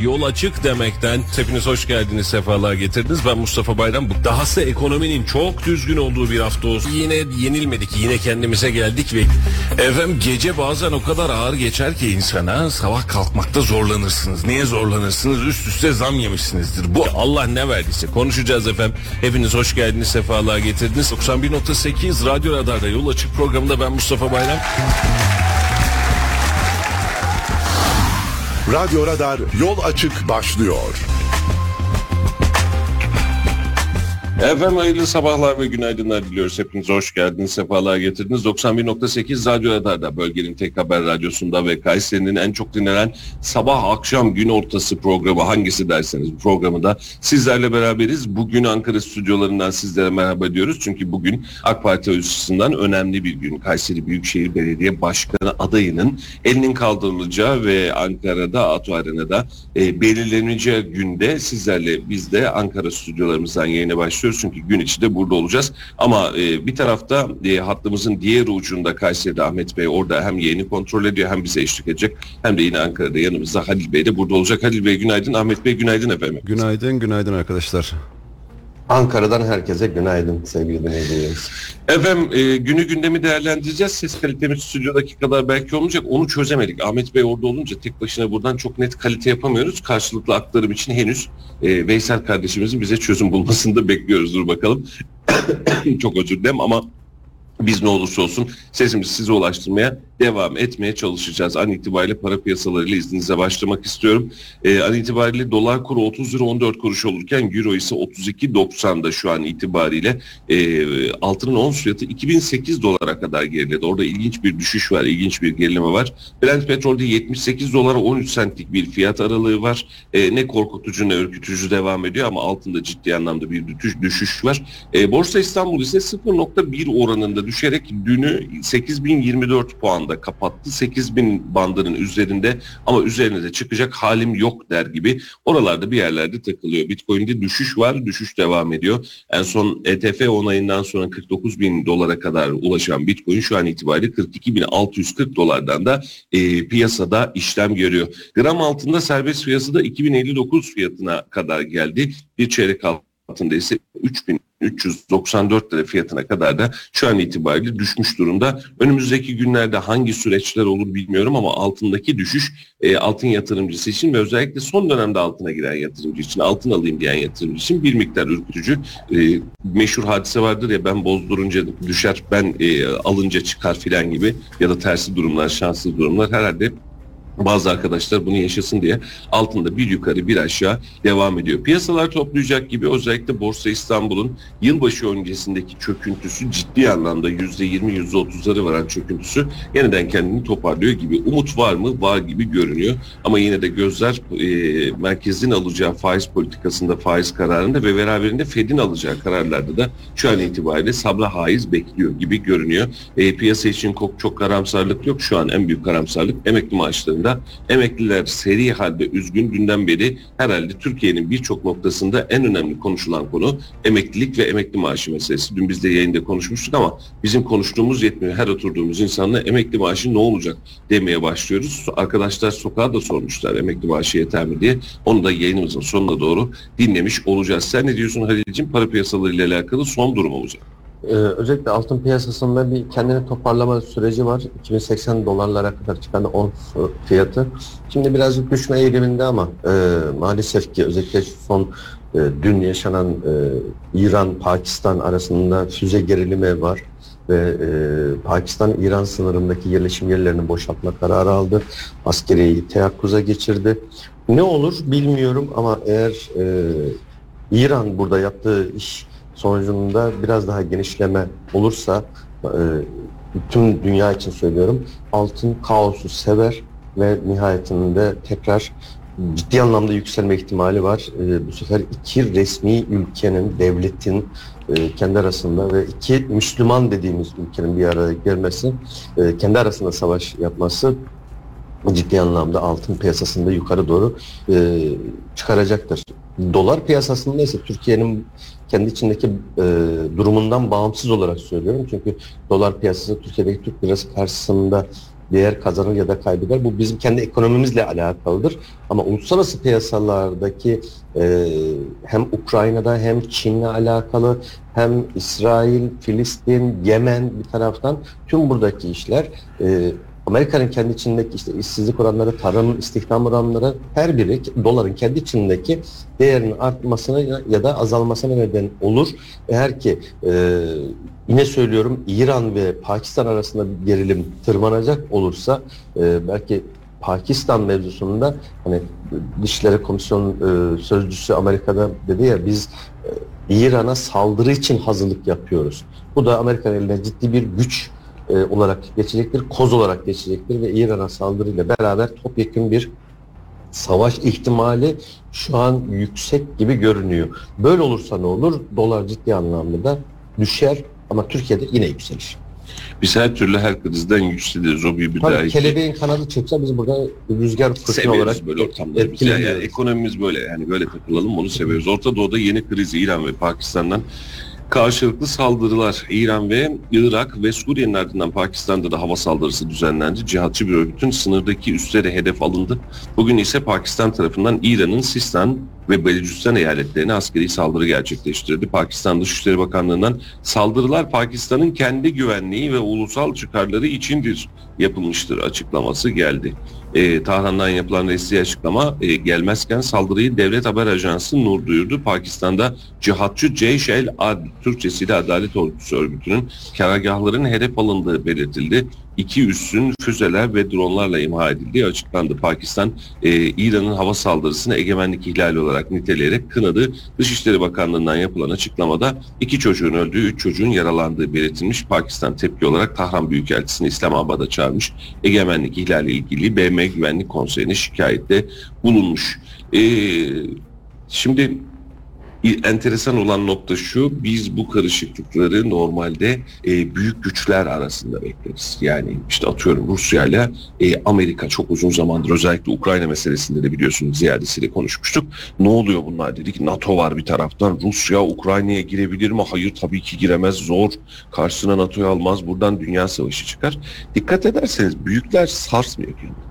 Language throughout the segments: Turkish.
Yol açık demekten hepiniz hoş geldiniz sefalar getirdiniz. Ben Mustafa Bayram. Bu dahası ekonominin çok düzgün olduğu bir hafta olsun. Yine yenilmedik. Yine kendimize geldik ve efendim gece bazen o kadar ağır geçer ki insana sabah kalkmakta zorlanırsınız. Niye zorlanırsınız? Üst üste zam yemişsinizdir. Bu Allah ne verdiyse konuşacağız efendim. Hepiniz hoş geldiniz sefalar getirdiniz. 91.8 Radyo Radar'da yol açık programında ben Mustafa Bayram. Radyo Radar Yol Açık başlıyor. Efendim hayırlı sabahlar ve günaydınlar diliyoruz. Hepiniz hoş geldiniz, sefalar getirdiniz. 91.8 Radyo Radar'da bölgenin tek haber radyosunda ve Kayseri'nin en çok dinlenen sabah akşam gün ortası programı hangisi derseniz bu programı da sizlerle beraberiz. Bugün Ankara stüdyolarından sizlere merhaba diyoruz. Çünkü bugün AK Parti açısından önemli bir gün. Kayseri Büyükşehir Belediye Başkanı adayının elinin kaldırılacağı ve Ankara'da Atu Arena'da e, belirleneceği günde sizlerle biz de Ankara stüdyolarımızdan yayına başlıyoruz çünkü gün içinde burada olacağız. Ama e, bir tarafta e, hattımızın diğer ucunda Kayseri'de Ahmet Bey orada hem yayını kontrol ediyor hem bize eşlik edecek. Hem de yine Ankara'da yanımızda Halil Bey de burada olacak. Halil Bey günaydın, Ahmet Bey günaydın efendim. Günaydın, günaydın arkadaşlar. Ankara'dan herkese günaydın sevgili dinleyicilerimiz. Efendim e, günü gündemi değerlendireceğiz. Ses kalitemiz stüdyodaki kadar belki olmayacak. Onu çözemedik. Ahmet Bey orada olunca tek başına buradan çok net kalite yapamıyoruz. Karşılıklı aktarım için henüz e, Veysel kardeşimizin bize çözüm bulmasını da bekliyoruz. Dur bakalım. çok özür dilerim ama biz ne olursa olsun sesimizi size ulaştırmaya devam etmeye çalışacağız. An itibariyle para piyasalarıyla izninizle başlamak istiyorum. Ee, an itibariyle dolar kuru 30 lira 14 kuruş olurken euro ise 32.90'da şu an itibariyle e, altının ons fiyatı 2008 dolara kadar geriledi. Orada ilginç bir düşüş var, ilginç bir gerileme var. Brent petrolde 78 dolara 13 centlik bir fiyat aralığı var. E, ne korkutucu ne ürkütücü devam ediyor ama altında ciddi anlamda bir düşüş var. E, Borsa İstanbul ise 0.1 oranında düşerek dünü 8024 puanda kapattı. 8000 bandının üzerinde ama üzerine de çıkacak halim yok der gibi oralarda bir yerlerde takılıyor. Bitcoin'de düşüş var, düşüş devam ediyor. En son ETF onayından sonra 49 bin dolara kadar ulaşan Bitcoin şu an itibariyle 42.640 dolardan da e, piyasada işlem görüyor. Gram altında serbest piyasada 2059 fiyatına kadar geldi. Bir çeyrek altında ise 3000 394 lira fiyatına kadar da şu an itibariyle düşmüş durumda. Önümüzdeki günlerde hangi süreçler olur bilmiyorum ama altındaki düşüş e, altın yatırımcısı için ve özellikle son dönemde altına giren yatırımcı için, altın alayım diyen yatırımcı için bir miktar ürkütücü. E, meşhur hadise vardır ya ben bozdurunca düşer, ben e, alınca çıkar filan gibi ya da tersi durumlar, şanslı durumlar herhalde bazı arkadaşlar bunu yaşasın diye altında bir yukarı bir aşağı devam ediyor. Piyasalar toplayacak gibi özellikle Borsa İstanbul'un yılbaşı öncesindeki çöküntüsü ciddi anlamda %20 %30'ları varan çöküntüsü yeniden kendini toparlıyor gibi. Umut var mı? Var gibi görünüyor. Ama yine de gözler e, merkezin alacağı faiz politikasında faiz kararında ve beraberinde Fed'in alacağı kararlarda da şu an itibariyle sabla haiz bekliyor gibi görünüyor. E, piyasa için çok, çok karamsarlık yok. Şu an en büyük karamsarlık emekli maaşlarında durumda. Emekliler seri halde üzgün günden beri herhalde Türkiye'nin birçok noktasında en önemli konuşulan konu emeklilik ve emekli maaşı meselesi. Dün biz de yayında konuşmuştuk ama bizim konuştuğumuz yetmiyor. Her oturduğumuz insanla emekli maaşı ne olacak demeye başlıyoruz. Arkadaşlar sokağa da sormuşlar emekli maaşı yeter mi diye. Onu da yayınımızın sonuna doğru dinlemiş olacağız. Sen ne diyorsun Halil'ciğim? Para piyasaları ile alakalı son durumumuz. Ee, özellikle altın piyasasında bir kendini toparlama süreci var. 2080 dolarlara kadar çıkan ons fiyatı. Şimdi birazcık düşme eğiliminde ama e, maalesef ki özellikle son e, dün yaşanan e, İran-Pakistan arasında füze gerilimi var ve e, Pakistan-İran sınırındaki yerleşim yerlerini boşaltma kararı aldı. Askeriyi teyakkuza geçirdi. Ne olur bilmiyorum ama eğer e, İran burada yaptığı iş sonucunda biraz daha genişleme olursa e, tüm dünya için söylüyorum altın kaosu sever ve nihayetinde tekrar ciddi anlamda yükselme ihtimali var. E, bu sefer iki resmi ülkenin, devletin e, kendi arasında ve iki Müslüman dediğimiz ülkenin bir araya gelmesi, e, kendi arasında savaş yapması ciddi anlamda altın piyasasında yukarı doğru e, çıkaracaktır. Dolar piyasasında ise Türkiye'nin kendi içindeki e, durumundan bağımsız olarak söylüyorum. Çünkü dolar piyasası Türkiye'deki Türk lirası karşısında değer kazanır ya da kaybeder. Bu bizim kendi ekonomimizle alakalıdır. Ama uluslararası piyasalardaki e, hem Ukrayna'da hem Çin'le alakalı hem İsrail, Filistin, Yemen bir taraftan tüm buradaki işler e, Amerika'nın kendi içindeki işte işsizlik oranları, tarım istihdam oranları her biri doların kendi içindeki değerinin artmasına ya- da azalmasına neden olur. Eğer ki e, yine söylüyorum İran ve Pakistan arasında bir gerilim tırmanacak olursa e, belki Pakistan mevzusunda hani Dışişleri Komisyon e, sözcüsü Amerika'da dedi ya biz e, İran'a saldırı için hazırlık yapıyoruz. Bu da Amerika'nın eline ciddi bir güç e, olarak geçecektir, koz olarak geçecektir ve İran'a saldırıyla beraber topyekun bir savaş ihtimali şu an yüksek gibi görünüyor. Böyle olursa ne olur? Dolar ciddi anlamda da düşer ama Türkiye'de yine yükselir. Biz her türlü her krizden yükseliriz. O bir bir daha Tabii iki. kelebeğin kanadı çıksa biz burada rüzgar fırtına olarak böyle ortamları biz. Yani, yani ekonomimiz böyle yani böyle takılalım onu seviyoruz. Orta Doğu'da yeni kriz İran ve Pakistan'dan karşılıklı saldırılar İran ve Irak ve Suriye'nin ardından Pakistan'da da hava saldırısı düzenlendi. Cihatçı bir örgütün sınırdaki üsleri hedef alındı. Bugün ise Pakistan tarafından İran'ın Sistan ve Belucistan eyaletlerine askeri saldırı gerçekleştirdi. Pakistan Dışişleri Bakanlığı'ndan saldırılar Pakistan'ın kendi güvenliği ve ulusal çıkarları içindir yapılmıştır açıklaması geldi. E, Tahran'dan yapılan resmi açıklama e, gelmezken saldırıyı Devlet Haber Ajansı Nur duyurdu. Pakistan'da cihatçı Ceyş el Ad, Türkçesiyle Adalet Ordusu örgütünün karargahların hedef alındığı belirtildi. İki üssün füzeler ve dronlarla imha edildiği açıklandı. Pakistan e, İran'ın hava saldırısını egemenlik ihlali olarak niteleyerek kınadı. Dışişleri Bakanlığı'ndan yapılan açıklamada iki çocuğun öldüğü, üç çocuğun yaralandığı belirtilmiş. Pakistan tepki olarak Tahran Büyükelçisi'ni İslamabad'a çağırmış. Egemenlik ihlali ilgili BM Güvenlik Konseyi'ne şikayette bulunmuş. E, şimdi enteresan olan nokta şu, biz bu karışıklıkları normalde e, büyük güçler arasında bekleriz. Yani işte atıyorum Rusya ile e, Amerika çok uzun zamandır özellikle Ukrayna meselesinde de biliyorsunuz ziyadesiyle konuşmuştuk. Ne oluyor bunlar dedik. NATO var bir taraftan. Rusya Ukrayna'ya girebilir mi? Hayır tabii ki giremez. Zor. Karşısına NATO'yu almaz. Buradan dünya savaşı çıkar. Dikkat ederseniz büyükler sarsmıyor kendini.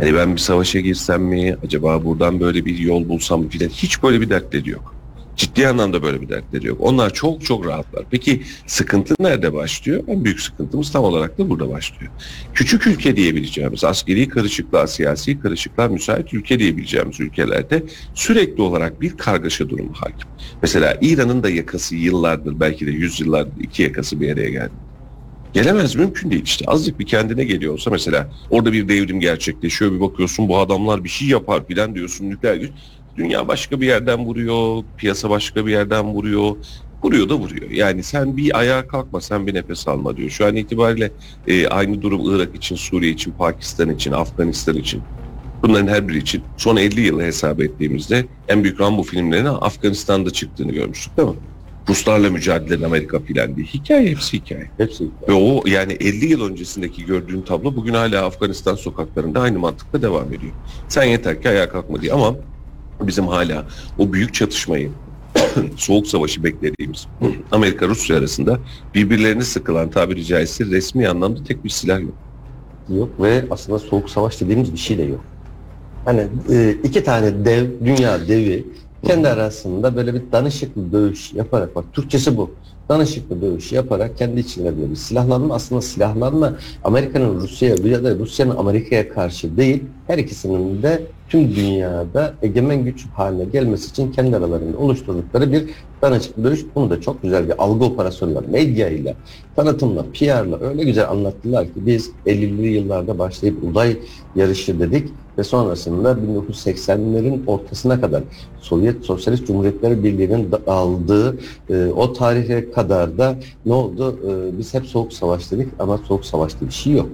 Yani ben bir savaşa girsem mi? Acaba buradan böyle bir yol bulsam mı filan. Hiç böyle bir dertleri yok. Ciddi anlamda böyle bir dertleri yok. Onlar çok çok rahatlar. Peki sıkıntı nerede başlıyor? En büyük sıkıntımız tam olarak da burada başlıyor. Küçük ülke diyebileceğimiz, askeri karışıklığa, siyasi karışıklığa müsait ülke diyebileceğimiz ülkelerde sürekli olarak bir kargaşa durumu hakim. Mesela İran'ın da yakası yıllardır, belki de yüzyıllardır iki yakası bir araya geldi. Gelemez mümkün değil işte azıcık bir kendine geliyor olsa mesela orada bir devrim gerçekleşiyor bir bakıyorsun bu adamlar bir şey yapar filan diyorsun nükleer güç. Dünya başka bir yerden vuruyor, piyasa başka bir yerden vuruyor. Vuruyor da vuruyor. Yani sen bir ayağa kalkma, sen bir nefes alma diyor. Şu an itibariyle e, aynı durum Irak için, Suriye için, Pakistan için, Afganistan için. Bunların her biri için son 50 yılı hesap ettiğimizde en büyük Rambo filmlerinin Afganistan'da çıktığını görmüştük değil mi? Ruslarla mücadele Amerika filan diye. Hikaye hepsi hikaye. Hepsi Ve o yani 50 yıl öncesindeki gördüğün tablo bugün hala Afganistan sokaklarında aynı mantıkla devam ediyor. Sen yeter ki ayağa kalkma diye ama bizim hala o büyük çatışmayı soğuk savaşı beklediğimiz Amerika Rusya arasında birbirlerini sıkılan tabiri caizse resmi anlamda tek bir silah yok. yok ve aslında soğuk savaş dediğimiz bir şey de yok. Hani e, iki tane dev, dünya devi kendi arasında böyle bir danışıklı dövüş yaparak bak Türkçesi bu. Danışıklı dövüş yaparak kendi içinde böyle bir silahlanma aslında silahlanma Amerika'nın Rusya'ya ya da Rusya'nın Amerika'ya karşı değil her ikisinin de tüm dünyada egemen güç haline gelmesi için kendi aralarında oluşturdukları bir danışıklı dövüş. Bunu da çok güzel bir algı operasyonu var. Medyayla, tanıtımla, PR'la öyle güzel anlattılar ki biz 50'li yıllarda başlayıp uzay yarışı dedik ve sonrasında 1980'lerin ortasına kadar Sovyet Sosyalist Cumhuriyetler Birliği'nin aldığı e, o tarihe kadar da ne oldu? E, biz hep soğuk savaş dedik ama soğuk savaş bir şey yok.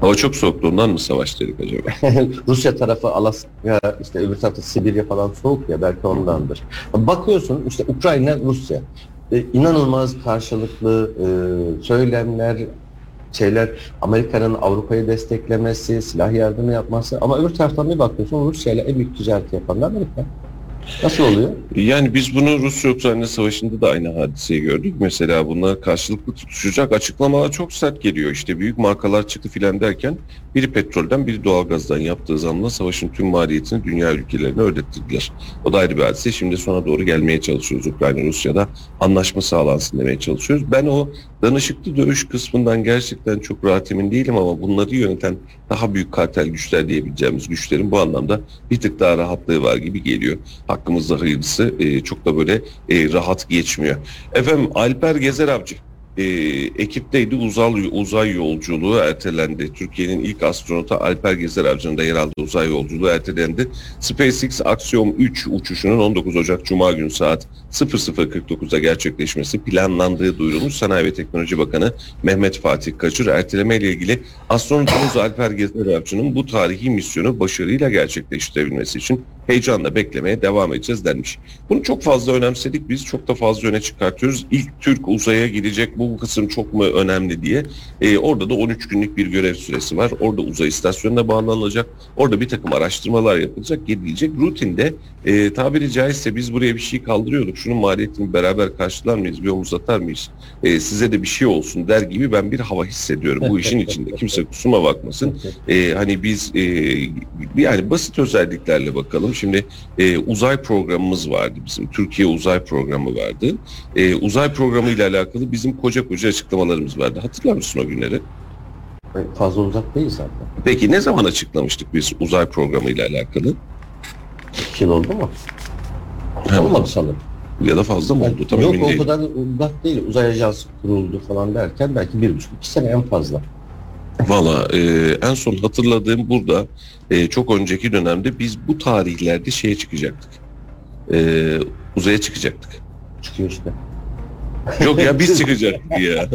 Hava çok soğukluğundan mı savaş dedik acaba? Rusya tarafı Alaska, işte öbür tarafta Sibirya falan soğuk ya belki ondandır. Bakıyorsun işte Ukrayna, Rusya. E, inanılmaz karşılıklı e, söylemler, şeyler Amerika'nın Avrupa'yı desteklemesi, silah yardımı yapması ama öbür taraftan bir bakıyorsun Rusya ile en büyük ticareti yapan da Amerika. Nasıl oluyor? Yani biz bunu Rusya-Ukrayna savaşında da aynı hadiseyi gördük. Mesela bunlar karşılıklı tutuşacak açıklamalar çok sert geliyor. İşte büyük markalar çıktı filan derken biri petrolden biri doğalgazdan yaptığı zamla savaşın tüm maliyetini dünya ülkelerine ödettirdiler. O da ayrı bir hadise. Şimdi sona doğru gelmeye çalışıyoruz Ukrayna Rusya'da. Anlaşma sağlansın demeye çalışıyoruz. Ben o danışıklı dövüş kısmından gerçekten çok rahat emin değilim ama bunları yöneten daha büyük kartel güçler diyebileceğimiz güçlerin bu anlamda bir tık daha rahatlığı var gibi geliyor. Hakkımızda hayırlısı e, çok da böyle e, rahat geçmiyor. Efendim Alper Gezer Avcı e, ekipteydi uzay, uzay yolculuğu ertelendi. Türkiye'nin ilk astronotu Alper Gezer Avcı'nın da yer aldığı uzay yolculuğu ertelendi. SpaceX Axiom 3 uçuşunun 19 Ocak Cuma günü saat 00.49'da gerçekleşmesi planlandığı duyurulmuş. Sanayi ve Teknoloji Bakanı Mehmet Fatih Kaçır erteleme ile ilgili astronotumuz Alper Gezer Avcı'nın bu tarihi misyonu başarıyla gerçekleştirebilmesi için heyecanla beklemeye devam edeceğiz denmiş. Bunu çok fazla önemsedik biz çok da fazla öne çıkartıyoruz. İlk Türk uzaya gidecek bu kısım çok mu önemli diye. Ee, orada da 13 günlük bir görev süresi var. Orada uzay istasyonuna bağlanılacak. Orada bir takım araştırmalar yapılacak, gidilecek. Rutinde e, tabiri caizse biz buraya bir şey kaldırıyorduk. Şunun maliyetini beraber karşılar mıyız, bir omuz atar mıyız? E, size de bir şey olsun der gibi ben bir hava hissediyorum bu işin içinde. Kimse kusuma bakmasın. E, hani biz e, yani basit özelliklerle bakalım. Şimdi e, uzay programımız vardı bizim. Türkiye uzay programı vardı. E, uzay programı ile alakalı bizim koca koca açıklamalarımız vardı. Hatırlar mısın o günleri? Fazla uzak değil zaten. Peki ne zaman açıklamıştık biz uzay programı ile alakalı? İki yıl oldu mu? Olmadı sanırım. Ya da fazla mı oldu? Tam Yok o kadar uzak değil. Uzay ajansı kuruldu falan derken belki bir buçuk iki sene en fazla. Valla e, en son hatırladığım burada e, çok önceki dönemde biz bu tarihlerde şeye çıkacaktık. E, uzaya çıkacaktık. Çıkıyor işte. Yok ya biz çıkacaktık ya.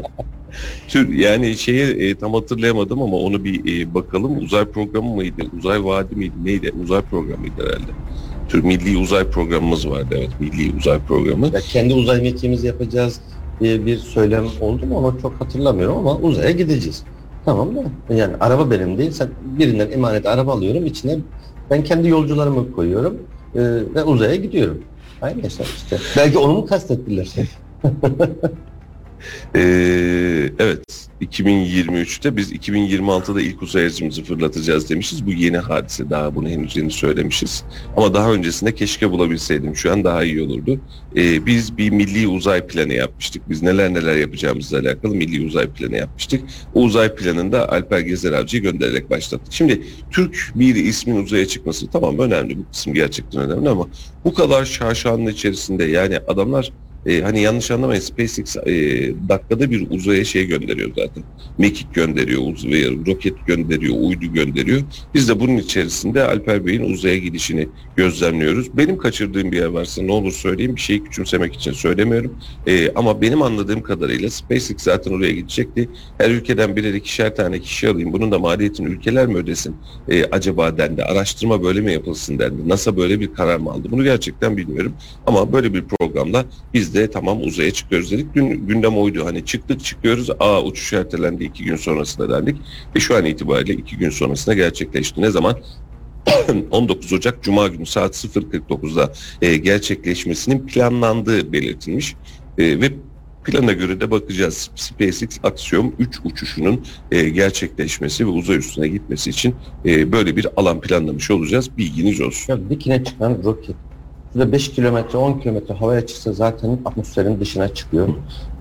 Tür, yani şeye e, tam hatırlayamadım ama onu bir e, bakalım. Uzay programı mıydı? Uzay vaadi miydi? Neydi? Uzay programıydı herhalde. Tür milli uzay programımız vardı evet. Milli uzay programı. Ya kendi uzay mekiğimizi yapacağız diye bir söylem oldu mu onu çok hatırlamıyorum ama uzaya gideceğiz. Tamam da yani araba benim değil. Sen birinden emanet araba alıyorum içine ben kendi yolcularımı koyuyorum e, ve uzaya gidiyorum. Aynı hesap işte. Belki onu mu kastettiler? Ee, evet 2023'te biz 2026'da ilk uzay aracımızı fırlatacağız demişiz. Bu yeni hadise daha bunu henüz yeni söylemişiz. Ama daha öncesinde keşke bulabilseydim şu an daha iyi olurdu. Ee, biz bir milli uzay planı yapmıştık. Biz neler neler yapacağımızla alakalı milli uzay planı yapmıştık. O uzay planında Alper Gezer Avcı'yı göndererek başlattık. Şimdi Türk bir ismin uzaya çıkması tamam önemli bu kısım gerçekten önemli ama bu kadar şaşanın içerisinde yani adamlar e, hani yanlış anlamayın SpaceX e, dakikada bir uzaya şey gönderiyor zaten. Mekik gönderiyor, uzaya roket gönderiyor, uydu gönderiyor. Biz de bunun içerisinde Alper Bey'in uzaya gidişini gözlemliyoruz. Benim kaçırdığım bir yer varsa ne olur söyleyeyim. Bir şeyi küçümsemek için söylemiyorum. E, ama benim anladığım kadarıyla SpaceX zaten oraya gidecekti. Her ülkeden birer ikişer tane kişi alayım. Bunun da maliyetini ülkeler mi ödesin e, acaba dendi. Araştırma böyle mi yapılsın dendi. NASA böyle bir karar mı aldı? Bunu gerçekten bilmiyorum. Ama böyle bir programla biz de tamam uzaya çıkıyoruz dedik. Gün, gündem oydu. Hani çıktık çıkıyoruz. Aa uçuş ertelendi iki gün sonrasında dendik. Ve şu an itibariyle iki gün sonrasında gerçekleşti. Ne zaman? 19 Ocak Cuma günü saat 0.49'da e, gerçekleşmesinin planlandığı belirtilmiş. E, ve plana göre de bakacağız. SpaceX Axiom 3 uçuşunun e, gerçekleşmesi ve uzay üstüne gitmesi için e, böyle bir alan planlamış olacağız. Bilginiz olsun. ya dikine çıkan roket. Şurada 5 kilometre 10 kilometre havaya çıksa zaten atmosferin dışına çıkıyor.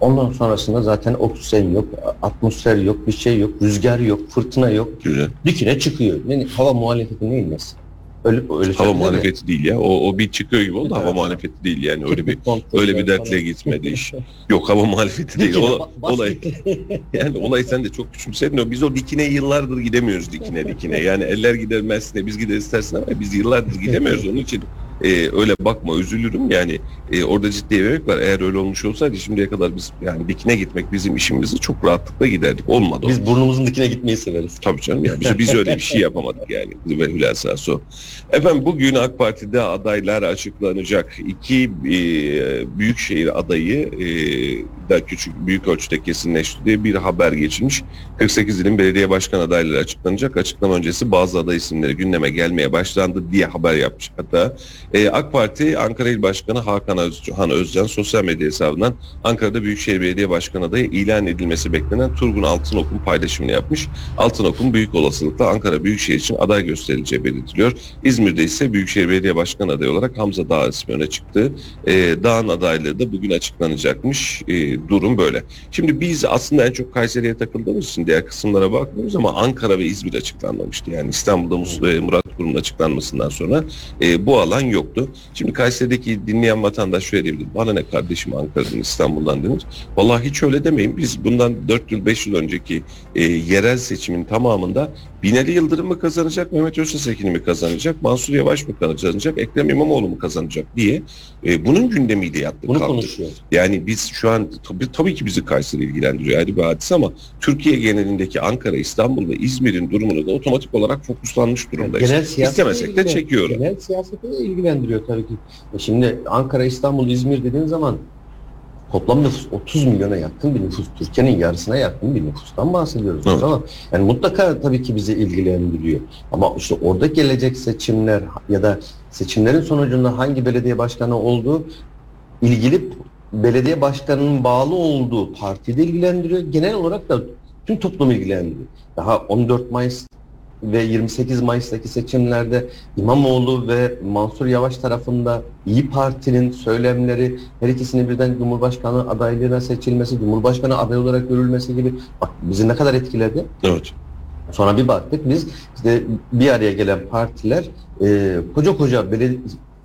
Ondan sonrasında zaten oksijen yok, atmosfer yok, bir şey yok, rüzgar yok, fırtına yok. Güzel. Dikine çıkıyor. Yani hava muhalefeti nesi? Öyle, öyle Hava muhalefeti değil ya. O, o bir çıkıyor gibi oldu. Hava Evet. muhalefeti değil yani. Öyle bir öyle bir dertle gitmedi iş. Yok hava muhalefeti değil. Ola- olay yani olay sen de çok küçümsedin. Biz o dikine yıllardır gidemiyoruz dikine dikine. Yani eller gider Mersin'e biz gider istersin ama biz yıllardır gidemiyoruz. Onun için e, öyle bakma üzülürüm. Yani e, orada ciddi emek var. Eğer öyle olmuş olsaydı şimdiye kadar biz yani dikine gitmek bizim işimizi çok rahatlıkla giderdik. Olmadı. Biz burnumuzun dikine gitmeyi severiz. Tabii canım ya biz, biz öyle bir şey yapamadık yani ve hülasa o. Efendim bugün AK Parti'de adaylar açıklanacak. İki e, büyükşehir adayı e, da küçük büyük ölçüde kesinleşti diye bir haber geçilmiş. 48 ilin belediye başkan adayları açıklanacak. Açıklama öncesi bazı aday isimleri gündeme gelmeye başlandı diye haber yapmış. Hatta E, AK Parti Ankara İl Başkanı Hakan Özcan, Özcan sosyal medya hesabından Ankara'da Büyükşehir Belediye Başkanı adayı ilan edilmesi beklenen Turgun Altınok'un paylaşımını yapmış. Altınok'un büyük olasılıkla Ankara Büyükşehir için aday gösterileceği belirtiliyor. İzmir'de ise Büyükşehir Belediye Başkanı adayı olarak Hamza Dağ ismi öne çıktı. E, Dağ'ın adaylığı da bugün açıklanacakmış. E, durum böyle. Şimdi biz aslında en çok Kayseri'ye takıldığımız için diğer kısımlara bakmıyoruz ama Ankara ve İzmir açıklanmamıştı. Yani İstanbul'da e, Murat Kurum'un açıklanmasından sonra e, bu alan yoktu. Şimdi Kayseri'deki dinleyen vatandaş şöyle diyebilir. Bana ne kardeşim Ankara'dan İstanbul'dan denir. Vallahi hiç öyle demeyin. Biz bundan 4 yıl 5 yıl önceki e, yerel seçimin tamamında Binali Yıldırım mı kazanacak, Mehmet Öztesekin mi kazanacak, Mansur Yavaş mı kazanacak, Ekrem İmamoğlu mu kazanacak diye e, bunun gündemiyle yattık Bunu kaldık. konuşuyor. Yani biz şu an tabii, tabii ki bizi Kayseri ilgilendiriyor ayrı bir hadise ama Türkiye genelindeki Ankara, İstanbul ve İzmir'in durumunu da otomatik olarak fokuslanmış durumdayız. Genel siyasete İstemesek de ilgilen- çekiyor. Genel siyasete de ilgilendiriyor tabii ki. E Şimdi Ankara, İstanbul, İzmir dediğin zaman toplam nüfus 30 milyona yakın bir nüfus. Türkiye'nin yarısına yakın bir nüfustan bahsediyoruz. Evet. Ama yani mutlaka tabii ki bizi ilgilendiriyor. Ama işte orada gelecek seçimler ya da seçimlerin sonucunda hangi belediye başkanı olduğu ilgili belediye başkanının bağlı olduğu parti de ilgilendiriyor. Genel olarak da tüm toplumu ilgilendiriyor. Daha 14 Mayıs ve 28 Mayıs'taki seçimlerde İmamoğlu ve Mansur Yavaş tarafında İyi Parti'nin söylemleri, her ikisinin birden Cumhurbaşkanı adaylığına seçilmesi, Cumhurbaşkanı aday olarak görülmesi gibi bak bizi ne kadar etkiledi. Evet. Sonra bir baktık biz işte bir araya gelen partiler e, koca koca belediye,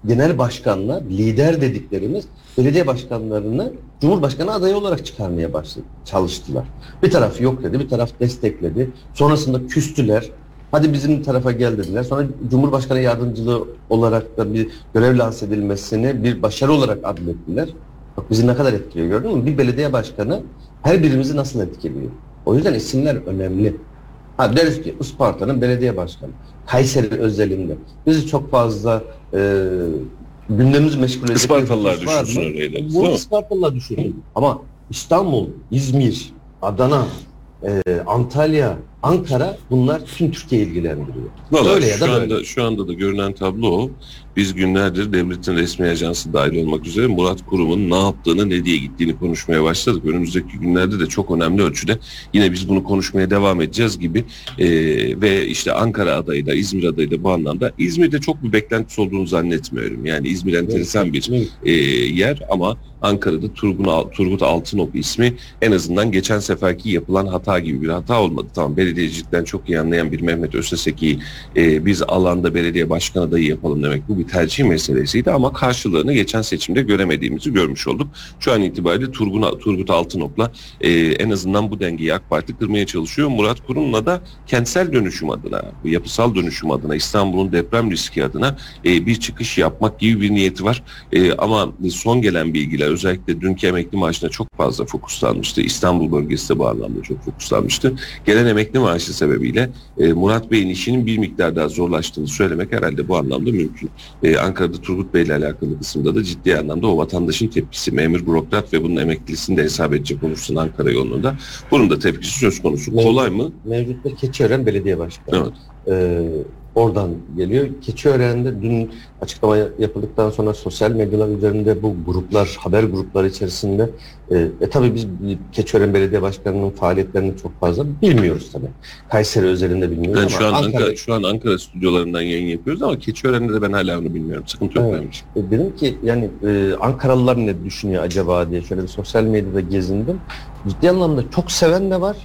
genel başkanlar, lider dediklerimiz belediye başkanlarını Cumhurbaşkanı adayı olarak çıkarmaya başladı, çalıştılar. Bir taraf yok dedi, bir taraf destekledi. Sonrasında küstüler. Hadi bizim tarafa gel dediler. Sonra Cumhurbaşkanı yardımcılığı olarak da bir görev lanse edilmesini bir başarı olarak adlettiler. Bak bizi ne kadar etkiliyor gördün mü? Bir belediye başkanı her birimizi nasıl etkiliyor? O yüzden isimler önemli. Ha deriz ki Isparta'nın belediye başkanı. Kayseri özelinde. Bizi çok fazla e, gündemimizi meşgul edecek. Ispartalılar düşünsün mı? öyle deriz, Bu? Ispartalılar düşünsün. Ama İstanbul, İzmir, Adana, e, Antalya, Ankara bunlar tüm Türkiye ilgilendiriyor. Vallahi Öyle ya da şu böyle. anda şu anda da görünen tablo o. Biz günlerdir devletin resmi ajansı dahil olmak üzere Murat Kurum'un ne yaptığını, ne diye gittiğini konuşmaya başladık. Önümüzdeki günlerde de çok önemli ölçüde yine biz bunu konuşmaya devam edeceğiz gibi Ee, ve işte Ankara adayı da İzmir adayı da bu anlamda İzmir'de çok bir beklentisi olduğunu zannetmiyorum. Yani İzmir enteresan bir e, yer ama Ankara'da Turgun Turgut Altınok ismi en azından geçen seferki yapılan hata gibi bir hata olmadı. Tamam belediyecilikten çok iyi anlayan bir Mehmet Özteseki'yi e, biz alanda belediye başkan adayı yapalım demek bu bir tercih meselesiydi ama karşılığını geçen seçimde göremediğimizi görmüş olduk. Şu an itibariyle Turgun, Turgut Altınok'la e, en azından bu dengeyi AK Parti kırmaya çalışıyor. Murat Kurum'la da kentsel dönüşüm adına, yapısal dönüşüm adına, İstanbul'un deprem riski adına e, bir çıkış yapmak gibi bir niyeti var. E, ama son gelen bilgiler özellikle dünkü emekli maaşına çok fazla fokuslanmıştı. İstanbul bölgesi de bu anlamda çok fokuslanmıştı. Gelen emekli maaşı sebebiyle e, Murat Bey'in işinin bir miktar daha zorlaştığını söylemek herhalde bu anlamda mümkün. E, Ankara'da Turgut Bey ile alakalı kısımda da ciddi anlamda o vatandaşın tepkisi, memur bürokrat ve bunun emeklisini de hesap edecek olursun Ankara yolunda. Bunun da tepkisi söz konusu. Evet. Kolay mı? Mevcutta Keçiören Belediye Başkanı. Evet. Ee, oradan geliyor. Keçiören'de dün açıklama yapıldıktan sonra sosyal medyalar üzerinde bu gruplar, haber grupları içerisinde e, e tabii biz Keçiören Belediye Başkanı'nın faaliyetlerini çok fazla bilmiyoruz tabii. Kayseri özelinde bilmiyoruz Ben ama şu an Ankara, Ankara, şu an Ankara stüdyolarından yayın yapıyoruz ama Keçiören'de de ben hala onu bilmiyorum. Sıkıntı yok Evet. E, Dedim ki yani e, Ankaralılar ne düşünüyor acaba diye şöyle bir sosyal medyada gezindim. Ciddi anlamda çok seven de var.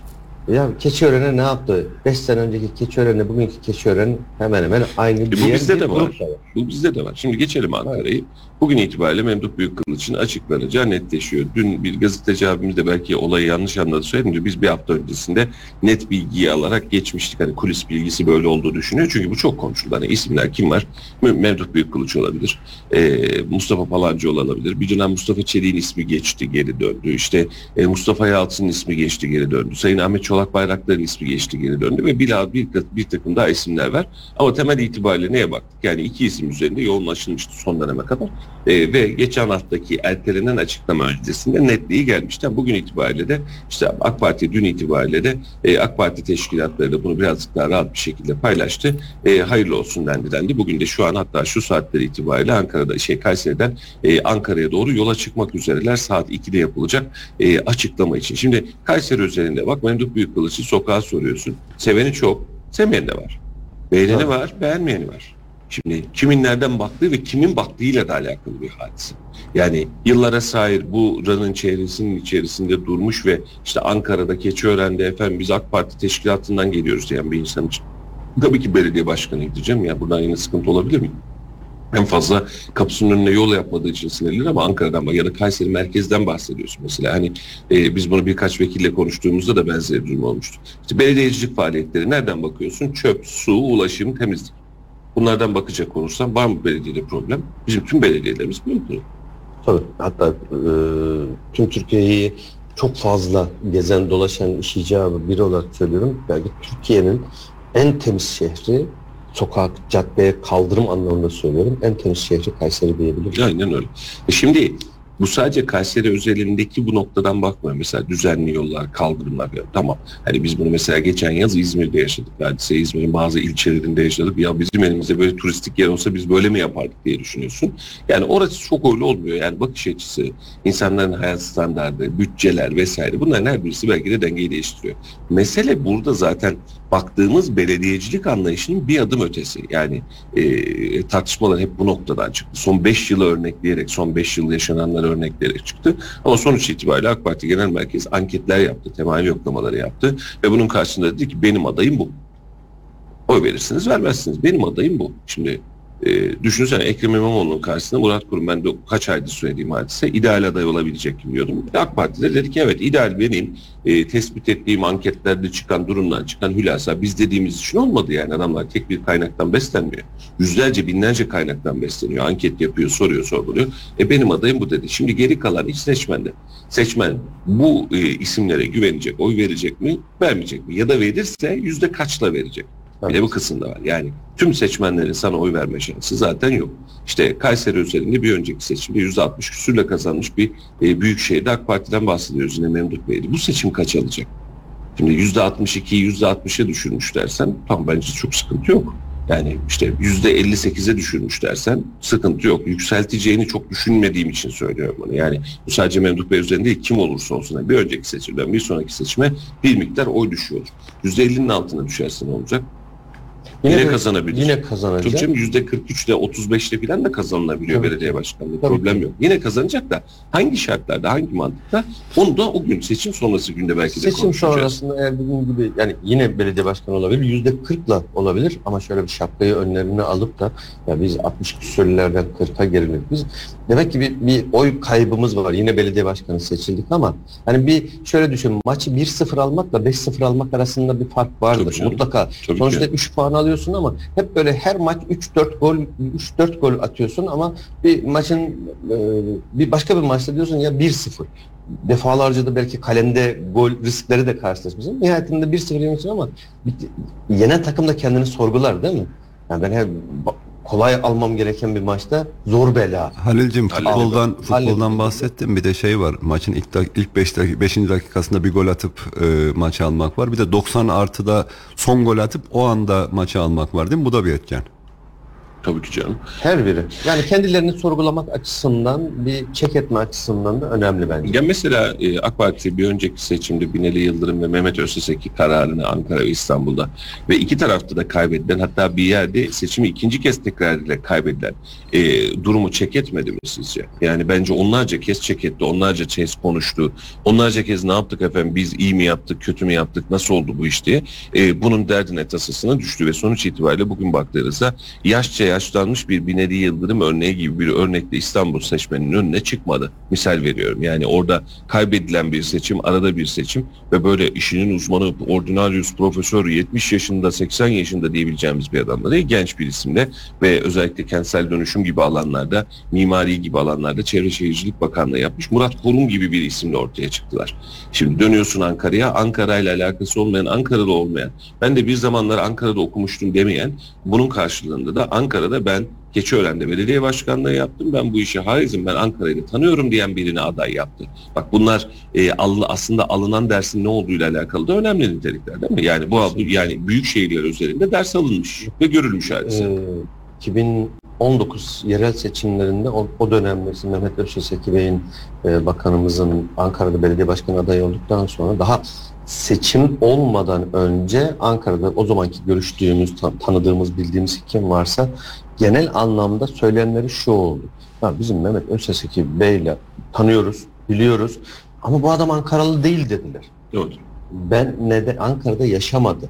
Ya Keçiören'e ne yaptı? 5 sene önceki Keçiören'le bugünkü Keçiören hemen hemen aynı bu diyen bizde bir de var. Bu bizde de var. Şimdi geçelim Ankara'yı. Bugün itibariyle Memduh Büyükkılıç'ın açıklanacağı netleşiyor. Dün bir gazeteci abimiz de belki olayı yanlış anladı söyleyince biz bir hafta öncesinde net bilgiyi alarak geçmiştik. Hani kulis bilgisi böyle olduğu düşünüyor. Çünkü bu çok konuşuldu. Hani isimler kim var? Me- Memduh Büyükkılıç olabilir. Ee, Mustafa Palancıoğlu olabilir. Bir dönem Mustafa Çelik'in ismi geçti geri döndü. İşte e, Mustafa Yalçın'ın ismi geçti geri döndü. Sayın Ahmet Çolak Bayraktar'ın ismi geçti geri döndü ve bir, bir, bir takım daha isimler var. Ama temel itibariyle neye baktık? Yani iki isim üzerinde yoğunlaşılmıştı son döneme kadar. E, ve geçen haftaki ertelenen açıklama öncesinde netliği gelmişti. Bugün itibariyle de işte AK Parti dün itibariyle de e, AK Parti teşkilatları da bunu birazcık daha rahat bir şekilde paylaştı. E, hayırlı olsun dendi dendi. Bugün de şu an hatta şu saatleri itibariyle Ankara'da şey Kayseri'den e, Ankara'ya doğru yola çıkmak üzereler. Saat 2'de yapılacak e, açıklama için. Şimdi Kayseri üzerinde bak Memduh Büyükkılıç'ı sokağa soruyorsun. Seveni çok, sevmeyeni de var. Beğeneni Evet. var, beğenmeyeni var. Şimdi kimin nereden baktığı ve kimin baktığıyla da alakalı bir hadise. Yani yıllara sahip bu ranın çevresinin içerisinde durmuş ve işte Ankara'da Keçiören'de efendim biz AK Parti teşkilatından geliyoruz diyen bir insan için. Tabii ki belediye başkanı gideceğim ya buradan yine sıkıntı olabilir mi? En fazla kapısının önüne yol yapmadığı için sinirliler ama Ankara'dan ya da Kayseri merkezden bahsediyorsun mesela. Hani e, biz bunu birkaç vekille konuştuğumuzda da benzer durum olmuştu. İşte belediyecilik faaliyetleri nereden bakıyorsun? Çöp, su, ulaşım, temizlik. Bunlardan bakacak olursam var mı belediyede problem? Bizim tüm belediyelerimiz mi? Tabii. Hatta e, tüm Türkiye'yi çok fazla gezen dolaşan iş icabı biri olarak söylüyorum. Belki Türkiye'nin en temiz şehri sokak, caddeye kaldırım anlamında söylüyorum. En temiz şehri Kayseri diyebilirim. Aynen öyle. E şimdi bu sadece Kayseri özelindeki bu noktadan bakmıyor. Mesela düzenli yollar, kaldırımlar. Ya, tamam. Hani biz bunu mesela geçen yaz İzmir'de yaşadık. Hadise İzmir'in bazı ilçelerinde yaşadık. Ya bizim elimizde böyle turistik yer olsa biz böyle mi yapardık diye düşünüyorsun. Yani orası çok öyle olmuyor. Yani bakış açısı, insanların hayat standartı, bütçeler vesaire bunların her birisi belki de dengeyi değiştiriyor. Mesele burada zaten baktığımız belediyecilik anlayışının bir adım ötesi. Yani e, tartışmalar hep bu noktadan çıktı. Son 5 yılı örnekleyerek, son 5 yıl yaşananları örnekleyerek çıktı. Ama sonuç itibariyle AK Parti Genel Merkezi anketler yaptı, temayül yoklamaları yaptı ve bunun karşısında dedi ki benim adayım bu. Oy verirsiniz, vermezsiniz. Benim adayım bu. Şimdi e, düşünsene Ekrem İmamoğlu'nun karşısında Murat Kurum ben de kaç aydır söylediğim hadise ideal aday olabilecek gibi diyordum. AK Parti de dedi ki evet ideal benim e, tespit ettiğim anketlerde çıkan durumdan çıkan hülasa biz dediğimiz için olmadı yani adamlar tek bir kaynaktan beslenmiyor. Yüzlerce binlerce kaynaktan besleniyor. Anket yapıyor, soruyor, sorguluyor. E benim adayım bu dedi. Şimdi geri kalan iş seçmende. Seçmen bu e, isimlere güvenecek, oy verecek mi, vermeyecek mi? Ya da verirse yüzde kaçla verecek? Bir de bu kısımda var. Yani tüm seçmenlerin sana oy verme şansı zaten yok. İşte Kayseri üzerinde bir önceki seçimde %60 küsürle kazanmış bir e, büyük şehirde AK Parti'den bahsediyoruz yine Memduh Bey'di. Bu seçim kaç alacak? Şimdi %62'yi %60'a düşürmüş dersen tam bence çok sıkıntı yok. Yani işte %58'e düşürmüş dersen sıkıntı yok. Yükselteceğini çok düşünmediğim için söylüyorum bunu. Yani bu sadece Memduh Bey üzerinde değil, kim olursa olsun. Bir önceki seçimden bir sonraki seçime bir miktar oy düşüyor. %50'nin altına düşerse ne olacak? Yine de- kazanabilir. Yine kazanacak. canım yüzde 43'le 35'le falan da kazanılabiliyor Tabii belediye başkanlığı. Tabii Problem yok. Yine kazanacak da hangi şartlarda, hangi mantıkta onu da o gün seçim sonrası günde belki de Seçim sonrasında eğer dediğim gibi yani yine belediye başkanı olabilir. Yüzde kırkla olabilir ama şöyle bir şapkayı önlerine alıp da ya biz 60 küsürlerden 40'a geriledik. Biz demek ki bir, bir oy kaybımız var. Yine belediye başkanı seçildik ama hani bir şöyle düşün maçı 1-0 almakla 5-0 almak arasında bir fark vardır. Mutlaka. Tabii Sonuçta ki. 3 puan alıyorsun ama hep böyle her maç 3-4 gol 3-4 gol atıyorsun ama bir maçın e, bir başka bir maçta diyorsun ya 1-0 defalarca da belki kalemde gol riskleri de karşılaşmışsın. Nihayetinde 1-0 yeniyorsun ama yenen takım da kendini sorgular değil mi? Yani ben ba- kolay almam gereken bir maçta zor bela. Halil'cim futboldan futboldan Halledin. bahsettim. Bir de şey var. Maçın ilk ilk 5 dakika 5. dakikasında bir gol atıp e, maçı almak var. Bir de 90 artıda son gol atıp o anda maçı almak var değil mi? Bu da bir etken. Tabii ki canım. Her biri. Yani kendilerini sorgulamak açısından bir çek etme açısından da önemli bence. Ya mesela e, AK Parti bir önceki seçimde Binali Yıldırım ve Mehmet Özteseki kararını Ankara ve İstanbul'da ve iki tarafta da kaybedilen hatta bir yerde seçimi ikinci kez tekrar ile kaybedilen e, durumu çek etmedi mi sizce? Yani bence onlarca kez çek etti, onlarca kez konuştu, onlarca kez ne yaptık efendim biz iyi mi yaptık, kötü mü yaptık, nasıl oldu bu iş diye e, bunun derdine tasasına düştü ve sonuç itibariyle bugün baktığınızda yaşça yaşlanmış bir Binali Yıldırım örneği gibi bir örnekle İstanbul seçmeninin önüne çıkmadı. Misal veriyorum. Yani orada kaybedilen bir seçim, arada bir seçim ve böyle işinin uzmanı, ordinarius profesör 70 yaşında, 80 yaşında diyebileceğimiz bir adamla değil, genç bir isimle ve özellikle kentsel dönüşüm gibi alanlarda, mimari gibi alanlarda Çevre Şehircilik Bakanlığı yapmış. Murat Korum gibi bir isimle ortaya çıktılar. Şimdi dönüyorsun Ankara'ya, Ankara ile alakası olmayan, Ankaralı olmayan, ben de bir zamanlar Ankara'da okumuştum demeyen, bunun karşılığında da Ankara'da ben Keçiören'de belediye başkanlığı yaptım. Ben bu işi haizim, ben Ankara'yı tanıyorum diyen birini aday yaptı. Bak bunlar e, al- aslında alınan dersin ne olduğuyla alakalı da önemli nitelikler değil mi? Yani bu yani büyük şehirler üzerinde ders alınmış ve görülmüş hadise. Ee, 2019 yerel seçimlerinde o, o dönem mesela Mehmet Özçeseki Bey'in e, bakanımızın Ankara'da belediye başkanı adayı olduktan sonra daha seçim olmadan önce Ankara'da o zamanki görüştüğümüz, tan- tanıdığımız, bildiğimiz kim varsa genel anlamda söylemleri şu oldu. Ya bizim Mehmet Özçeseki Bey'le tanıyoruz, biliyoruz ama bu adam Ankaralı değil dediler. Doğru. Ben neden Ankara'da yaşamadı.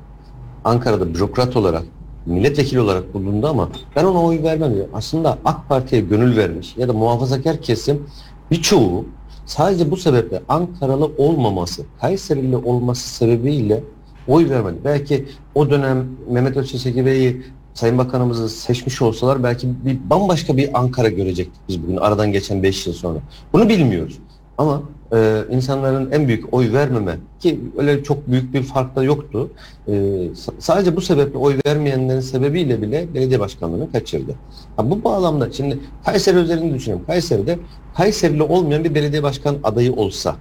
Ankara'da bürokrat olarak, milletvekili olarak bulundu ama ben ona oy vermem. diyor. Aslında AK Parti'ye gönül vermiş ya da muhafazakar kesim birçoğu sadece bu sebeple Ankaralı olmaması, Kayserili olması sebebiyle oy vermedi. Belki o dönem Mehmet Özçeseki Bey'i Sayın Bakanımızı seçmiş olsalar belki bir bambaşka bir Ankara görecektik biz bugün aradan geçen 5 yıl sonra. Bunu bilmiyoruz. Ama e, insanların en büyük oy vermeme ki öyle çok büyük bir fark da yoktu. E, sa- sadece bu sebeple oy vermeyenlerin sebebiyle bile belediye başkanlığını kaçırdı. Ha, bu bağlamda şimdi Kayseri özelini düşünelim. Kayseri'de Kayserili olmayan bir belediye başkan adayı olsa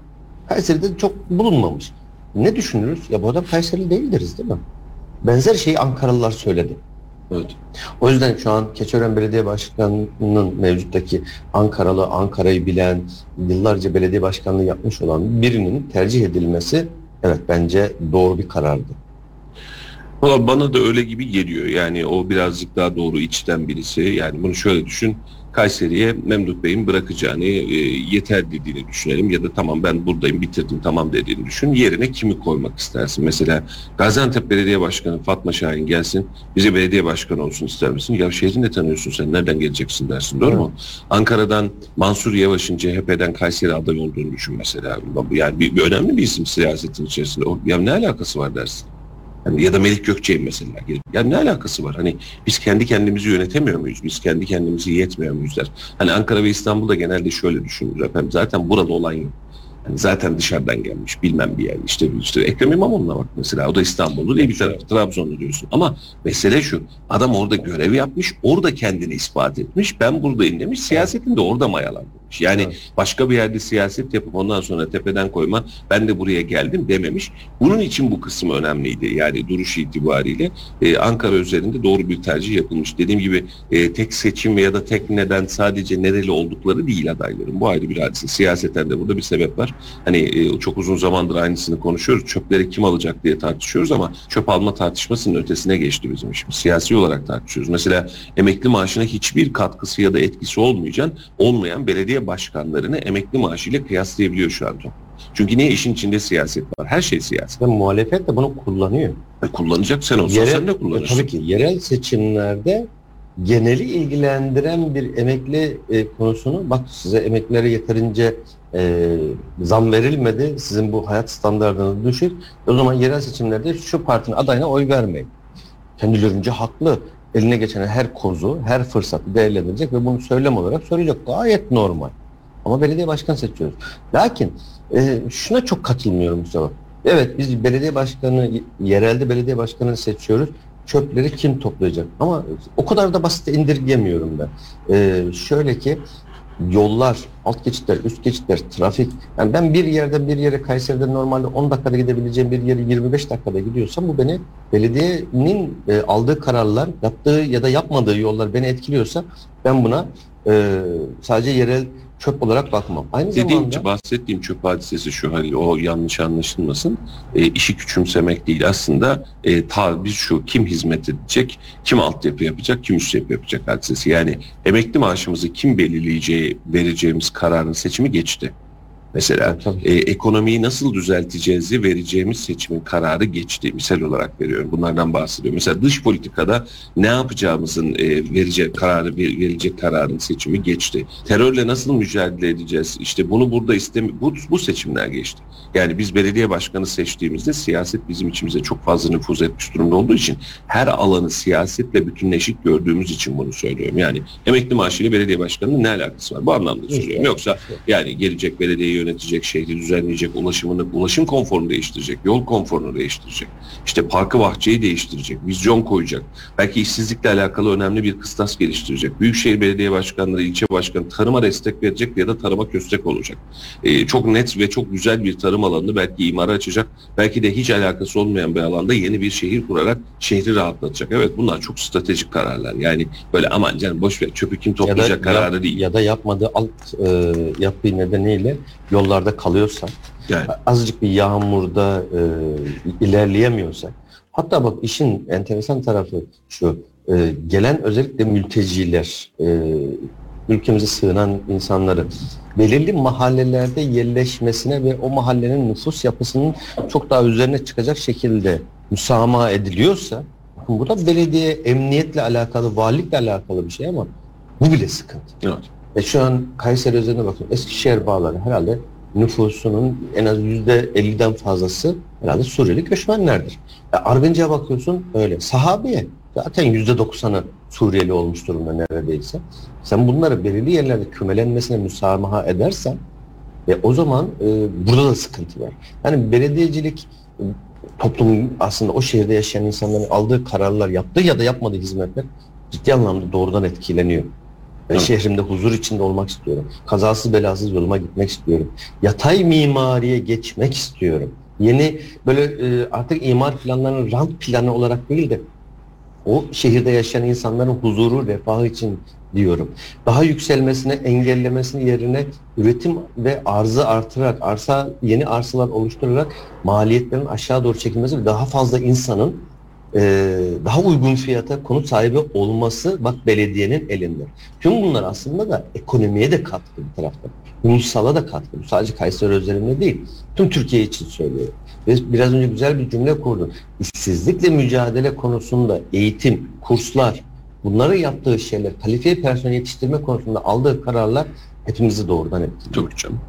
Kayseri'de çok bulunmamış. Ne düşünürüz? Ya bu adam Kayserili değil değil mi? Benzer şeyi Ankaralılar söyledi. Evet. O yüzden şu an Keçiören Belediye Başkanı'nın mevcuttaki Ankaralı, Ankara'yı bilen, yıllarca belediye başkanlığı yapmış olan birinin tercih edilmesi evet bence doğru bir karardı. Valla bana da öyle gibi geliyor. Yani o birazcık daha doğru içten birisi. Yani bunu şöyle düşün. Kayseri'ye Memduh Bey'in bırakacağını e, yeter dediğini düşünelim ya da tamam ben buradayım bitirdim tamam dediğini düşün. Yerine kimi koymak istersin? Mesela Gaziantep Belediye Başkanı Fatma Şahin gelsin bize belediye başkanı olsun ister misin? Ya şehri ne tanıyorsun sen nereden geleceksin dersin doğru mu? Ankara'dan Mansur Yavaş'ın CHP'den Kayseri aday olduğunu düşün mesela. Yani bir, bir önemli bir isim siyasetin içerisinde. O, ya ne alakası var dersin? Yani ya da Melik Gökçe'nin mesela. Ya ne alakası var? Hani biz kendi kendimizi yönetemiyor muyuz? Biz kendi kendimizi yetmiyor muyuz. Hani Ankara ve İstanbul'da genelde şöyle düşünülür efendim. Zaten burada olan yok. Yani zaten dışarıdan gelmiş bilmem bir yer. İşte, işte Ekrem İmamoğlu'na bak mesela. O da İstanbullu değil bir tarafı Trabzonlu diyorsun. Ama mesele şu. Adam orada görev yapmış. Orada kendini ispat etmiş. Ben buradayım demiş. Siyasetin de orada mayalanmış. Yani Evet. başka bir yerde siyaset yapıp ondan sonra tepeden koyma ben de buraya geldim dememiş. Bunun için bu kısım önemliydi. Yani duruş itibariyle e, Ankara üzerinde doğru bir tercih yapılmış. Dediğim gibi e, tek seçim ya da tek neden sadece nereli oldukları değil adayların. Bu ayrı bir hadise. Siyaseten de burada bir sebep var. Hani e, çok uzun zamandır aynısını konuşuyoruz. Çöpleri kim alacak diye tartışıyoruz ama çöp alma tartışmasının ötesine geçti bizim işimiz. Siyasi olarak tartışıyoruz. Mesela emekli maaşına hiçbir katkısı ya da etkisi olmayan olmayan belediye başkanlarını emekli maaşıyla kıyaslayabiliyor şu an toplum. Çünkü niye işin içinde siyaset var? Her şey siyaset. Ve muhalefet de bunu kullanıyor. E, kullanacak sen olsan sen de kullanırsın. Tabii ki yerel seçimlerde geneli ilgilendiren bir emekli e, konusunu bak size emeklilere yeterince e, zam verilmedi. Sizin bu hayat standartınız düşük. O zaman yerel seçimlerde şu partinin adayına oy vermeyin. Kendilerince haklı. Eline geçen her kozu, her fırsatı değerlendirecek ve bunu söylem olarak söyleyecek. Gayet normal. Ama belediye başkanı seçiyoruz. Lakin e, şuna çok katılmıyorum Mustafa. Evet biz belediye başkanı, yerelde belediye başkanını seçiyoruz. Çöpleri kim toplayacak? Ama o kadar da basit indirgemiyorum ben. Ee, şöyle ki yollar, alt geçitler, üst geçitler, trafik. Yani ben bir yerden bir yere Kayseri'de normalde 10 dakikada gidebileceğim bir yere 25 dakikada gidiyorsam bu beni belediyenin e, aldığı kararlar, yaptığı ya da yapmadığı yollar beni etkiliyorsa ben buna e, sadece yerel çöp olarak bakmam. Aynı Dediğim zamanda bahsettiğim çöp hadisesi şu hani o yanlış anlaşılmasın. E, işi küçümsemek değil aslında e, tabir şu kim hizmet edecek, kim altyapı yapacak, kim üst yapı yapacak hadisesi. Yani emekli maaşımızı kim belirleyeceği vereceğimiz kararın seçimi geçti. Mesela Tabii, e, ekonomiyi nasıl düzelteceğizi vereceğimiz seçimin kararı geçti. Misal olarak veriyorum. Bunlardan bahsediyorum. Mesela dış politikada ne yapacağımızın e, verecek kararı ver- verilecek kararın seçimi geçti. Terörle nasıl mücadele edeceğiz? İşte bunu burada istemi bu, bu seçimler geçti. Yani biz belediye başkanı seçtiğimizde siyaset bizim içimize çok fazla nüfuz etmiş durumda olduğu için her alanı siyasetle bütünleşik gördüğümüz için bunu söylüyorum. Yani emekli maaşıyla belediye başkanının ne alakası var? Bu anlamda söylüyorum. Yoksa yani gelecek belediyeyi yönetecek, şehri düzenleyecek, ulaşımını, ulaşım konforunu değiştirecek, yol konforunu değiştirecek. İşte parkı bahçeyi değiştirecek, vizyon koyacak. Belki işsizlikle alakalı önemli bir kıstas geliştirecek. Büyükşehir Belediye Başkanları, ilçe başkanı tarıma destek verecek ya da tarıma köstek olacak. Ee, çok net ve çok güzel bir tarım alanını belki imara açacak. Belki de hiç alakası olmayan bir alanda yeni bir şehir kurarak şehri rahatlatacak. Evet bunlar çok stratejik kararlar. Yani böyle aman canım boş ver çöpü kim toplayacak kararı yap- değil. ya da yapmadığı alt e, yaptığı nedeniyle yollarda kalıyorsa Yani azıcık bir yağmurda e, ilerleyemiyorsak hatta bak işin enteresan tarafı şu e, gelen özellikle mülteciler e, ülkemize sığınan insanları belirli mahallelerde yerleşmesine ve o mahallenin nüfus yapısının çok daha üzerine çıkacak şekilde müsamaha ediliyorsa bu da belediye emniyetle alakalı, valilikle alakalı bir şey ama bu bile sıkıntı. evet. E şu an Kayseri özeline bakın. Eskişehir bağları herhalde nüfusunun en az yüzde 50'den fazlası herhalde Suriyeli göçmenlerdir. E Argınca'a bakıyorsun öyle. Sahabiye zaten yüzde 90'ı Suriyeli olmuş durumda neredeyse. Sen bunları belirli yerlerde kümelenmesine müsamaha edersen e, o zaman e, burada da sıkıntı var. Yani belediyecilik e, toplumun aslında o şehirde yaşayan insanların aldığı kararlar, yaptığı ya da yapmadığı hizmetler ciddi anlamda doğrudan etkileniyor. Ben Evet. şehrimde huzur içinde olmak istiyorum. Kazasız belasız yoluma gitmek istiyorum. Yatay mimariye geçmek istiyorum. Yeni böyle e, artık imar planlarının rant planı olarak değil de o şehirde yaşayan insanların huzuru, refahı için diyorum. Daha yükselmesine, engellemesini yerine üretim ve arzı artırarak, arsa yeni arsalar oluşturarak maliyetlerin aşağı doğru çekilmesi ve daha fazla insanın e, daha uygun fiyata konut sahibi olması bak belediyenin elinde. Tüm bunlar aslında da ekonomiye de katkı bir taraftan. Ulusala da katkı. Sadece Kayseri özelinde değil. Tüm Türkiye için söylüyorum. Ve biraz önce güzel bir cümle kurdun. İşsizlikle mücadele konusunda eğitim, kurslar, bunları yaptığı şeyler, kalifiye personel yetiştirme konusunda aldığı kararlar hepimizi doğrudan etkiliyor. Tabii canım.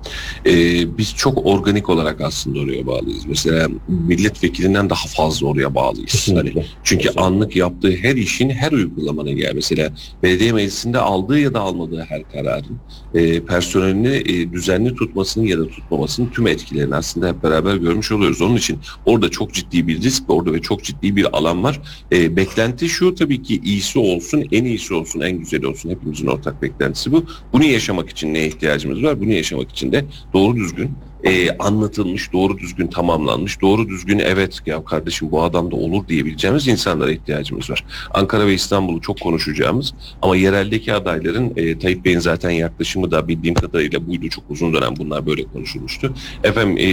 Ee, biz çok organik olarak aslında oraya bağlıyız. Mesela milletvekilinden daha fazla oraya bağlıyız. Hani çünkü Kesinlikle. anlık yaptığı her işin her uygulamanın yani mesela belediye meclisinde aldığı ya da almadığı her kararın e, personelini e, düzenli tutmasının ya da tutmamasının tüm etkilerini aslında hep beraber görmüş oluyoruz. Onun için orada çok ciddi bir risk ve orada ve çok ciddi bir alan var. E, beklenti şu tabii ki iyisi olsun, en iyisi olsun, en güzeli olsun. Hepimizin ortak beklentisi bu. Bunu yaşamak için neye ihtiyacımız var? Bunu yaşamak için de doğru düzgün e, anlatılmış, doğru düzgün tamamlanmış, doğru düzgün evet ya kardeşim bu adam da olur diyebileceğimiz insanlara ihtiyacımız var. Ankara ve İstanbul'u çok konuşacağımız ama yereldeki adayların e, Tayyip Bey'in zaten yaklaşımı da bildiğim kadarıyla buydu. Çok uzun dönem bunlar böyle konuşulmuştu. Efendim e,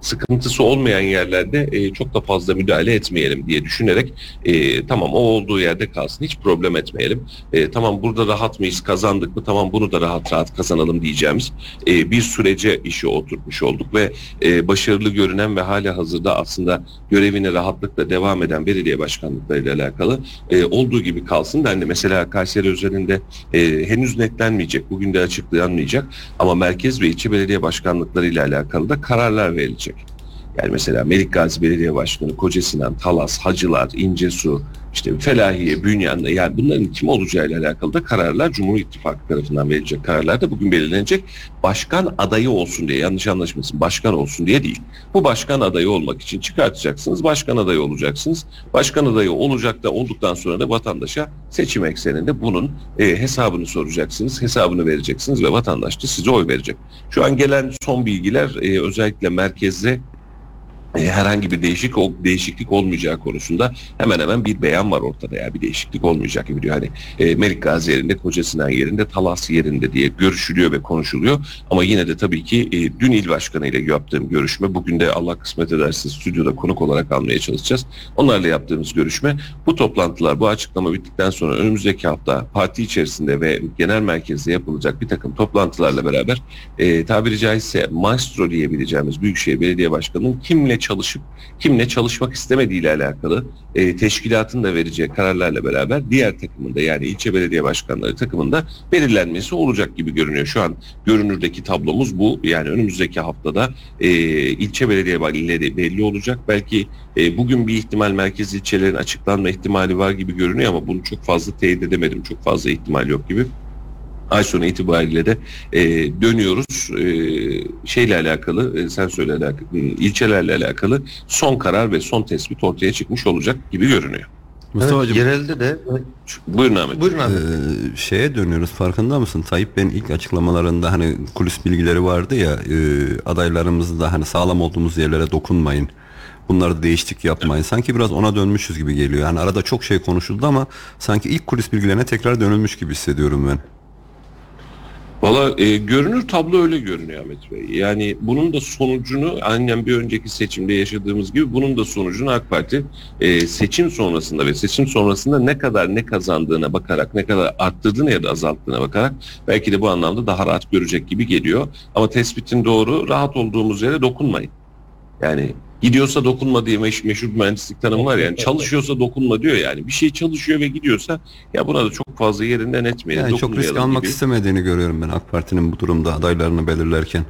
sıkıntısı olmayan yerlerde e, çok da fazla müdahale etmeyelim diye düşünerek e, tamam o olduğu yerde kalsın hiç problem etmeyelim. E, tamam burada rahat mıyız kazandık mı tamam bunu da rahat rahat kazanalım diyeceğimiz e, bir sürece işi oturtmuş olduk ve e, başarılı görünen ve hala hazırda aslında görevine rahatlıkla devam eden belediye başkanlıklarıyla alakalı e, olduğu gibi kalsın dendi. Mesela Kayseri özelinde e, henüz netlenmeyecek, bugün de açıklanmayacak ama merkez ve ilçe belediye başkanlıklarıyla alakalı da kararlar verilecek. Yani mesela Melik Gazi Belediye Başkanı, Kocasinan, Talas, Hacılar, İncesu, işte Felahiye, Bünyanlı yani bunların kim olacağıyla alakalı da kararlar Cumhur İttifakı tarafından verilecek kararlar da bugün belirlenecek. Başkan adayı olsun diye yanlış anlaşmasın başkan olsun diye değil. Bu başkan adayı olmak için çıkartacaksınız. Başkan adayı olacaksınız. Başkan adayı olacak da olduktan sonra da vatandaşa seçim ekseninde bunun e, hesabını soracaksınız. Hesabını vereceksiniz ve vatandaş da size oy verecek. Şu an gelen son bilgiler e, özellikle merkezde herhangi bir değişik değişiklik olmayacağı konusunda hemen hemen bir beyan var ortada ya bir değişiklik olmayacak gibi diyor. Hani e, Melik Gazi yerinde, Koca yerinde, Talas yerinde diye görüşülüyor ve konuşuluyor. Ama yine de tabii ki e, dün il başkanı ile yaptığım görüşme, bugün de Allah kısmet ederse stüdyoda konuk olarak almaya çalışacağız. Onlarla yaptığımız görüşme bu toplantılar, bu açıklama bittikten sonra önümüzdeki hafta parti içerisinde ve genel merkezde yapılacak bir takım toplantılarla beraber e, tabiri caizse maestro diyebileceğimiz Büyükşehir Belediye Başkanı'nın kimle çalışıp kimle çalışmak istemediği ile alakalı e, teşkilatın da vereceği kararlarla beraber diğer takımında yani ilçe belediye başkanları takımında belirlenmesi olacak gibi görünüyor. Şu an görünürdeki tablomuz bu. Yani önümüzdeki haftada e, ilçe belediye başkanları belli olacak. Belki e, bugün bir ihtimal merkez ilçelerin açıklanma ihtimali var gibi görünüyor ama bunu çok fazla teyit edemedim. Çok fazla ihtimal yok gibi ay sonu itibariyle de e, dönüyoruz. E, şeyle alakalı, e, sen söyle alakalı, e, ilçelerle alakalı son karar ve son tespit ortaya çıkmış olacak gibi görünüyor. Mustafa'cığım Evet, yerelde de Buyurun Ahmet. buyurun abi. Ee, şeye dönüyoruz farkında mısın? Tayyip Bey'in ilk açıklamalarında hani kulis bilgileri vardı ya e, adaylarımızı da hani sağlam olduğumuz yerlere dokunmayın. Bunları değişiklik yapmayın. Sanki biraz ona dönmüşüz gibi geliyor. Yani arada çok şey konuşuldu ama sanki ilk kulis bilgilerine tekrar dönülmüş gibi hissediyorum ben. Valla e, görünür tablo öyle görünüyor Ahmet Bey. Yani bunun da sonucunu aynen bir önceki seçimde yaşadığımız gibi bunun da sonucunu AK Parti e, seçim sonrasında ve seçim sonrasında ne kadar ne kazandığına bakarak ne kadar arttırdığına ya da azalttığına bakarak belki de bu anlamda daha rahat görecek gibi geliyor. Ama tespitin doğru rahat olduğumuz yere dokunmayın. Yani gidiyorsa dokunma diye meş, meşhur mühendislik tanımı var yani çalışıyorsa dokunma diyor yani bir şey çalışıyor ve gidiyorsa ya buna da çok fazla yerinden etmeyelim Yani çok risk almak gibi. istemediğini görüyorum ben AK Parti'nin bu durumda adaylarını belirlerken.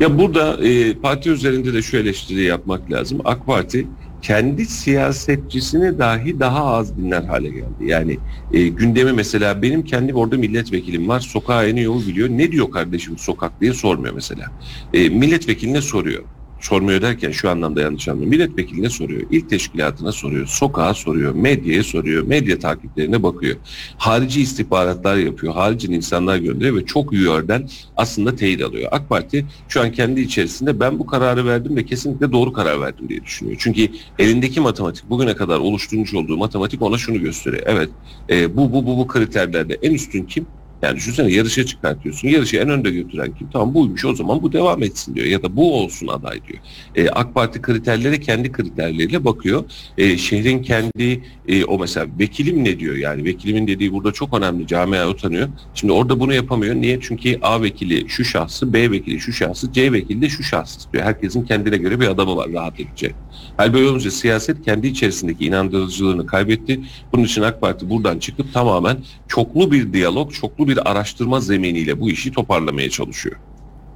Ya burada e, parti üzerinde de şu eleştiri yapmak lazım. AK Parti kendi siyasetçisini dahi daha az dinler hale geldi. Yani e, gündemi mesela benim kendi orada milletvekilim var. Sokağa en yolu biliyor. Ne diyor kardeşim sokak diye sormuyor mesela. E, milletvekiline soruyor. Sormuyor derken şu anlamda yanlış anlıyorum. Milletvekiline soruyor. İl teşkilatına soruyor. Sokağa soruyor. Medyaya soruyor. Medya takiplerine bakıyor. Harici istihbaratlar yapıyor. Harici insanlar gönderiyor ve çok yörden aslında teyit alıyor. AK Parti şu an kendi içerisinde ben bu kararı verdim ve kesinlikle doğru karar verdim diye düşünüyor. Çünkü elindeki matematik bugüne kadar oluşturmuş olduğu matematik ona şunu gösteriyor. Evet e, bu bu bu bu kriterlerde en üstün kim? Yani düşünsene yarışa çıkartıyorsun. Yarışı en önde götüren kim? Tamam buymuş o zaman bu devam etsin diyor. Ya da bu olsun aday diyor. E, AK Parti kriterlere kendi kriterleriyle bakıyor. E, şehrin kendi e, o mesela vekilim ne diyor yani vekilimin dediği burada çok önemli camia utanıyor. Şimdi orada bunu yapamıyor. Niye? Çünkü A vekili şu şahsı, B vekili şu şahsı, C vekili de şu şahsı diyor. Herkesin kendine göre bir adamı var rahat edecek. Hal böyle olunca siyaset kendi içerisindeki inandırıcılığını kaybetti. Bunun için AK Parti buradan çıkıp tamamen çoklu bir diyalog, çoklu bir araştırma zeminiyle bu işi toparlamaya çalışıyor.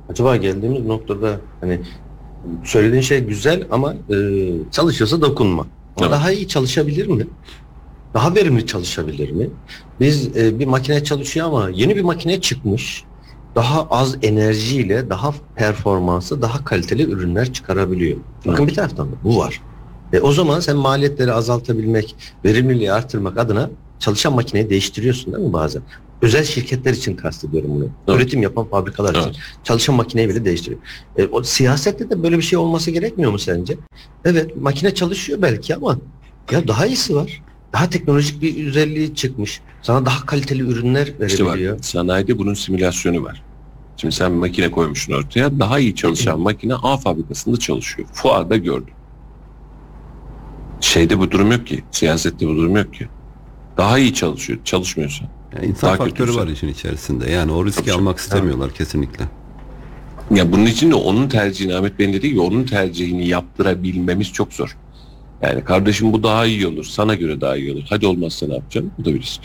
Acaba geldiğimiz noktada hani söylediğin şey güzel ama e, çalışıyorsa dokunma. Ama Evet. Daha iyi çalışabilir mi? Daha verimli çalışabilir mi? Biz e, bir makine çalışıyor ama yeni bir makine çıkmış. Daha az enerjiyle daha performanslı, daha kaliteli ürünler çıkarabiliyor. Bakın bir taraftan da bu var. E, o zaman sen maliyetleri azaltabilmek, verimliliği artırmak adına çalışan makineyi değiştiriyorsun değil mi bazen? Özel şirketler için kastediyorum bunu. Evet. Üretim yapan fabrikalar için. Evet. Çalışan makineyi bile değiştiriyor. E, o siyasette de böyle bir şey olması gerekmiyor mu sence? Evet makine çalışıyor belki ama ya daha iyisi var. Daha teknolojik bir özelliği çıkmış. Sana daha kaliteli ürünler İşte verebiliyor. bak sanayide bunun simülasyonu var. Şimdi sen bir makine koymuşsun ortaya. Daha iyi çalışan makine A fabrikasında çalışıyor. Fuarda gördüm. Şeyde bu durum yok ki. Siyasette bu durum yok ki. Daha iyi çalışıyor. Çalışmıyorsa. Yani insan Daha faktörü var işin içerisinde. Yani o riski Tabii. almak istemiyorlar kesinlikle. Ya bunun için de onun tercihini Ahmet Bey'in dediği gibi onun tercihini yaptırabilmemiz çok zor. Yani kardeşim bu daha iyi olur. Sana göre daha iyi olur. Hadi olmazsa ne yapacaksın? Bu da bir risk.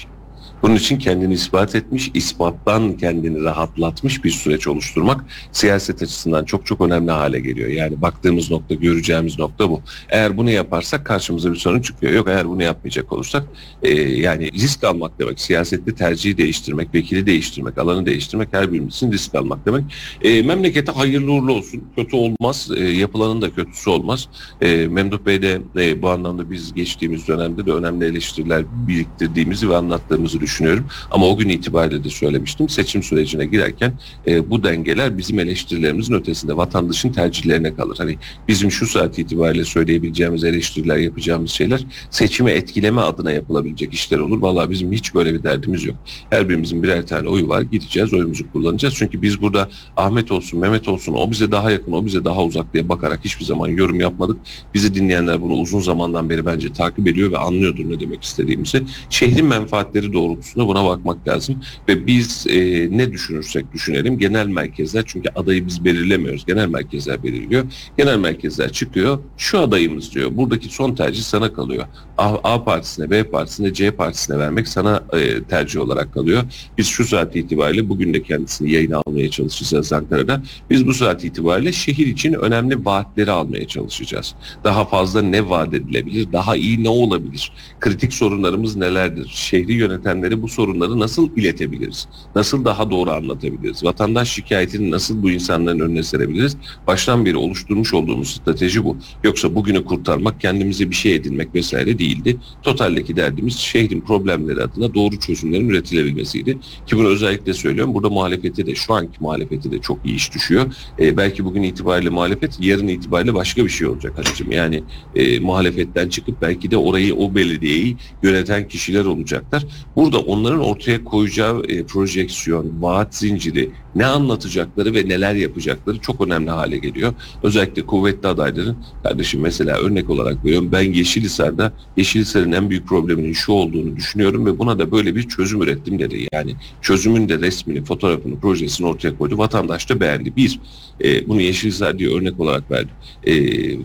Bunun için kendini ispat etmiş, ispattan kendini rahatlatmış bir süreç oluşturmak siyaset açısından çok çok önemli hale geliyor. Yani baktığımız nokta, göreceğimiz nokta bu. Eğer bunu yaparsak karşımıza bir sorun çıkıyor. Yok eğer bunu yapmayacak olursak e, yani risk almak demek. Siyasette tercihi değiştirmek, vekili değiştirmek, alanı değiştirmek her birimiz için risk almak demek. E, memlekete hayırlı uğurlu olsun. Kötü olmaz. E, yapılanın da kötüsü olmaz. E, Memduh Bey de e, bu anlamda biz geçtiğimiz dönemde de önemli eleştiriler biriktirdiğimizi ve anlattığımızı düşünüyorum. Düşünüyorum. Ama o gün itibariyle de söylemiştim. Seçim sürecine girerken e, bu dengeler bizim eleştirilerimizin ötesinde vatandaşın tercihlerine kalır. Hani bizim şu saat itibariyle söyleyebileceğimiz eleştiriler, yapacağımız şeyler seçimi etkileme adına yapılabilecek işler olur. Vallahi bizim hiç böyle bir derdimiz yok. Her birimizin birer tane oyu var. Gideceğiz, oyumuzu kullanacağız. Çünkü biz burada Ahmet olsun, Mehmet olsun, o bize daha yakın, o bize daha uzak diye bakarak hiçbir zaman yorum yapmadık. Bizi dinleyenler bunu uzun zamandan beri bence takip ediyor ve anlıyordur ne demek istediğimizi. Şehrin menfaatleri doğrultusunda buna bakmak lazım. Ve biz e, ne düşünürsek düşünelim genel merkezler çünkü adayı biz belirlemiyoruz. Genel merkezler belirliyor. Genel merkezler çıkıyor. Şu adayımız diyor. Buradaki son tercih sana kalıyor. A, A partisine, B partisine, C partisine vermek sana e, tercih olarak kalıyor. Biz şu saat itibariyle bugün de kendisini yayına almaya çalışacağız Ankara'da. Biz bu saat itibariyle şehir için önemli vaatleri almaya çalışacağız. Daha fazla ne vaat edilebilir? Daha iyi ne olabilir? Kritik sorunlarımız nelerdir? Şehri yönetenlere bu sorunları nasıl iletebiliriz? Nasıl daha doğru anlatabiliriz? Vatandaş şikayetini nasıl bu insanların önüne serebiliriz? Baştan beri oluşturmuş olduğumuz strateji bu. Yoksa bugünü kurtarmak, kendimize bir şey edinmek vesaire değildi. Totaldeki derdimiz şehrin problemleri adına doğru çözümlerin üretilebilmesiydi. Ki bunu özellikle söylüyorum. Burada muhalefeti de şu anki muhalefeti de çok iyi iş düşüyor. Ee, belki bugün itibariyle muhalefet yarın itibariyle başka bir şey olacak Halicim. Yani e, muhalefetten çıkıp belki de orayı o belediyeyi yöneten kişiler olacaklar. Burada onların ortaya koyacağı e, projeksiyon, vaat zinciri, ne anlatacakları ve neler yapacakları çok önemli hale geliyor. Özellikle kuvvetli adayların kardeşim mesela örnek olarak veriyorum ben Yeşilhisar'da Yeşilhisar'ın en büyük probleminin şu olduğunu düşünüyorum ve buna da böyle bir çözüm ürettim dedi. Yani çözümün de resmini, fotoğrafını, projesini ortaya koydu. Vatandaş da beğendi. Bir, e, bunu Yeşilhisar diye örnek olarak verdim. E,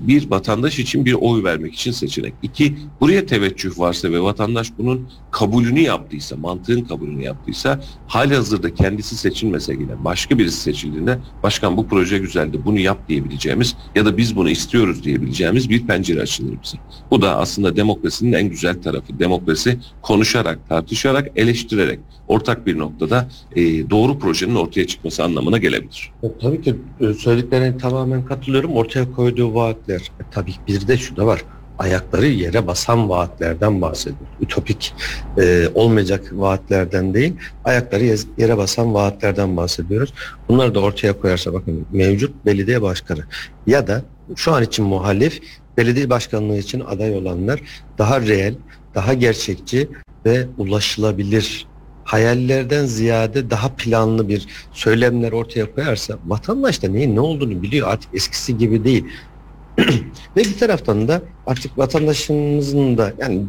bir, vatandaş için bir oy vermek için seçenek. İki, buraya teveccüh varsa ve vatandaş bunun kabulünü yaptıysa, mantığın kabulünü yaptıysa hali hazırda kendisi seçilmese yine başka birisi seçildiğinde başkan bu proje güzeldi bunu yap diyebileceğimiz ya da biz bunu istiyoruz diyebileceğimiz bir pencere açılır bize. Bu da aslında demokrasinin en güzel tarafı. Demokrasi konuşarak, tartışarak, eleştirerek ortak bir noktada e, doğru projenin ortaya çıkması anlamına gelebilir. E, Tabii ki e, söylediklerine tamamen katılıyorum. Ortaya koyduğu vaatler. E, tabii bir de şu da var. Ayakları yere basan vaatlerden bahsediyor. Ütopik e, olmayacak vaatlerden değil, ayakları yere basan vaatlerden bahsediyoruz. Bunları da ortaya koyarsa bakın mevcut belediye başkanı ya da şu an için muhalif belediye başkanlığı için aday olanlar daha reel, daha gerçekçi ve ulaşılabilir hayallerden ziyade daha planlı bir söylemler ortaya koyarsa vatandaş da neyin ne olduğunu biliyor artık eskisi gibi değil. Ve bir taraftan da artık vatandaşımızın da yani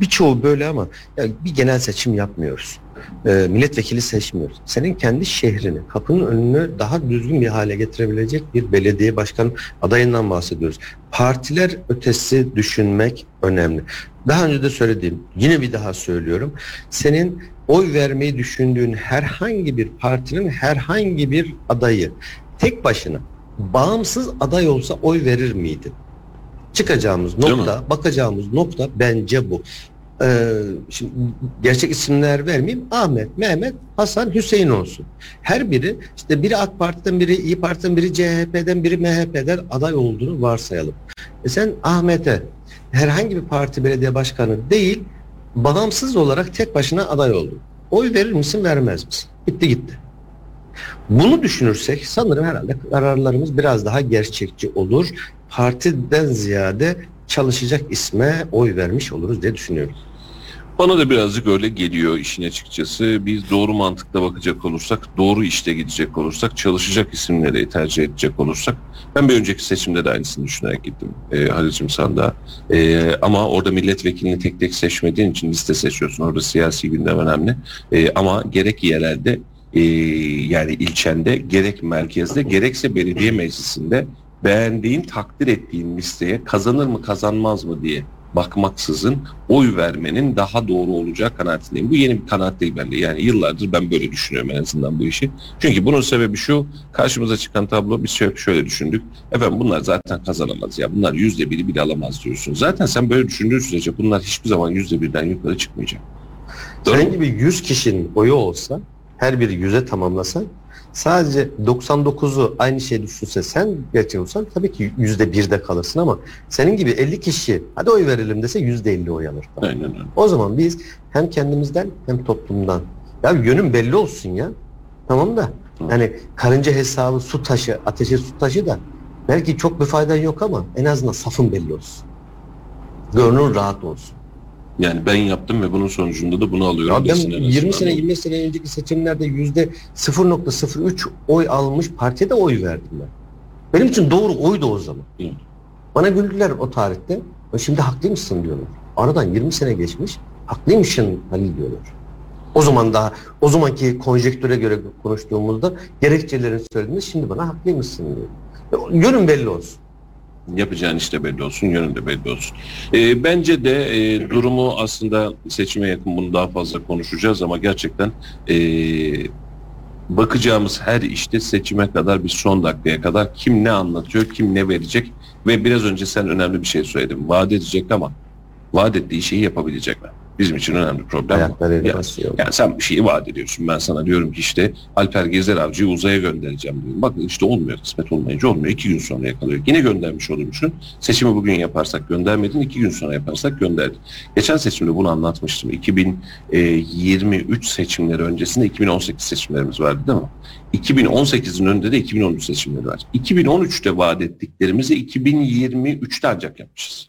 birçoğu böyle ama yani bir genel seçim yapmıyoruz. Ee, milletvekili seçmiyoruz. Senin kendi şehrini, kapının önünü daha düzgün bir hale getirebilecek bir belediye başkan adayından bahsediyoruz. Partiler ötesi düşünmek önemli. Daha önce de söylediğim, yine bir daha söylüyorum. Senin oy vermeyi düşündüğün herhangi bir partinin herhangi bir adayı tek başına bağımsız aday olsa oy verir miydin? Çıkacağımız nokta, bakacağımız nokta bence bu. Ee, şimdi gerçek isimler vermeyeyim. Ahmet, Mehmet, Hasan, Hüseyin olsun. Her biri işte biri AK Parti'den, biri İyi Parti'den, biri CHP'den, biri MHP'den aday olduğunu varsayalım. E sen Ahmet'e herhangi bir parti belediye başkanı değil, bağımsız olarak tek başına aday oldun. Oy verir misin, vermez misin? Bitti gitti. Bunu düşünürsek sanırım herhalde kararlarımız biraz daha gerçekçi olur. Partiden ziyade çalışacak isme oy vermiş oluruz diye düşünüyorum. Bana da birazcık öyle geliyor işin açıkçası. Biz doğru mantıkla bakacak olursak, doğru işte gidecek olursak, çalışacak isimleri tercih edecek olursak. Ben bir önceki seçimde de aynısını düşünerek gittim e, Halicim Sandığa. E, ama orada milletvekilini tek tek seçmediğin için liste seçiyorsun. Orada siyasi gündem önemli. E, ama gerek yerelde e, yani ilçende, gerek merkezde, gerekse belediye meclisinde beğendiğin, takdir ettiğin listeye kazanır mı kazanmaz mı diye bakmaksızın oy vermenin daha doğru olacağı kanaatindeyim. Bu yeni bir kanaat değil bende. Yani yıllardır ben böyle düşünüyorum en azından bu işi. Çünkü bunun sebebi şu, karşımıza çıkan tablo biz şöyle, şöyle düşündük. Efendim bunlar zaten kazanamaz ya. Bunlar yüzde biri bile alamaz diyorsun. Zaten sen böyle düşündüğün sürece bunlar hiçbir zaman yüzde birden yukarı çıkmayacak. Doğru Senin gibi 100 kişinin oyu olsa her biri 100'e tamamlasan Sadece 99'u aynı şey düşünse sen gerçek olsan tabii ki yüzde birde kalırsın ama senin gibi 50 kişi hadi oy verelim dese yüzde 50 oy alır. Aynen öyle. O zaman biz hem kendimizden hem toplumdan ya yönün belli olsun ya. Tamam da yani karınca hesabı su taşı, ateşe su taşı da belki çok bir faydan yok ama en azından safın belli olsun. Gönlün rahat olsun. Yani ben yaptım ve bunun sonucunda da bunu alıyorum. Ya ben desin en 20 azından. sene 25 sene önceki seçimlerde yüzde 0.03 oy almış partiye de oy verdim ben. Benim için doğru oydu o zaman. Hı. Bana güldüler o tarihte. "E Şimdi haklıymışsın diyorlar. Aradan 20 sene geçmiş. Haklıymışsın Halil diyorlar. O zaman daha o zamanki konjektüre göre konuştuğumuzda gerekçelerini söylediğinde şimdi bana haklıymışsın diyor. E, Yönün belli olsun. Yapacağın işte belli olsun, yönün de belli olsun. Ee, bence de e, durumu aslında seçime yakın bunu daha fazla konuşacağız ama gerçekten e, bakacağımız her işte seçime kadar bir son dakikaya kadar kim ne anlatıyor, kim ne verecek ve biraz önce sen önemli bir şey söyledin. Vaat edecek ama vaat ettiği şeyi yapabilecek mi? Bizim için önemli problem bu. Ayaklarıyla Yani-. Yani sen bir şeyi vaat ediyorsun. Ben sana diyorum ki işte Alper Gezer Avcı'yı uzaya göndereceğim diyorum. Bak işte olmuyor. Kısmet olmayınca olmuyor. İki gün sonra yakalıyor. Yine göndermiş olurmuşsun. Seçimi bugün yaparsak göndermedin. iki gün sonra yaparsak gönderdin. Geçen seçimde bunu anlatmıştım. 2023 seçimleri öncesinde 2018 seçimlerimiz vardı değil mi? 2018'in önünde de 2013 seçimleri var. 2013'te vaat ettiklerimizi 2023'te ancak yapmışız.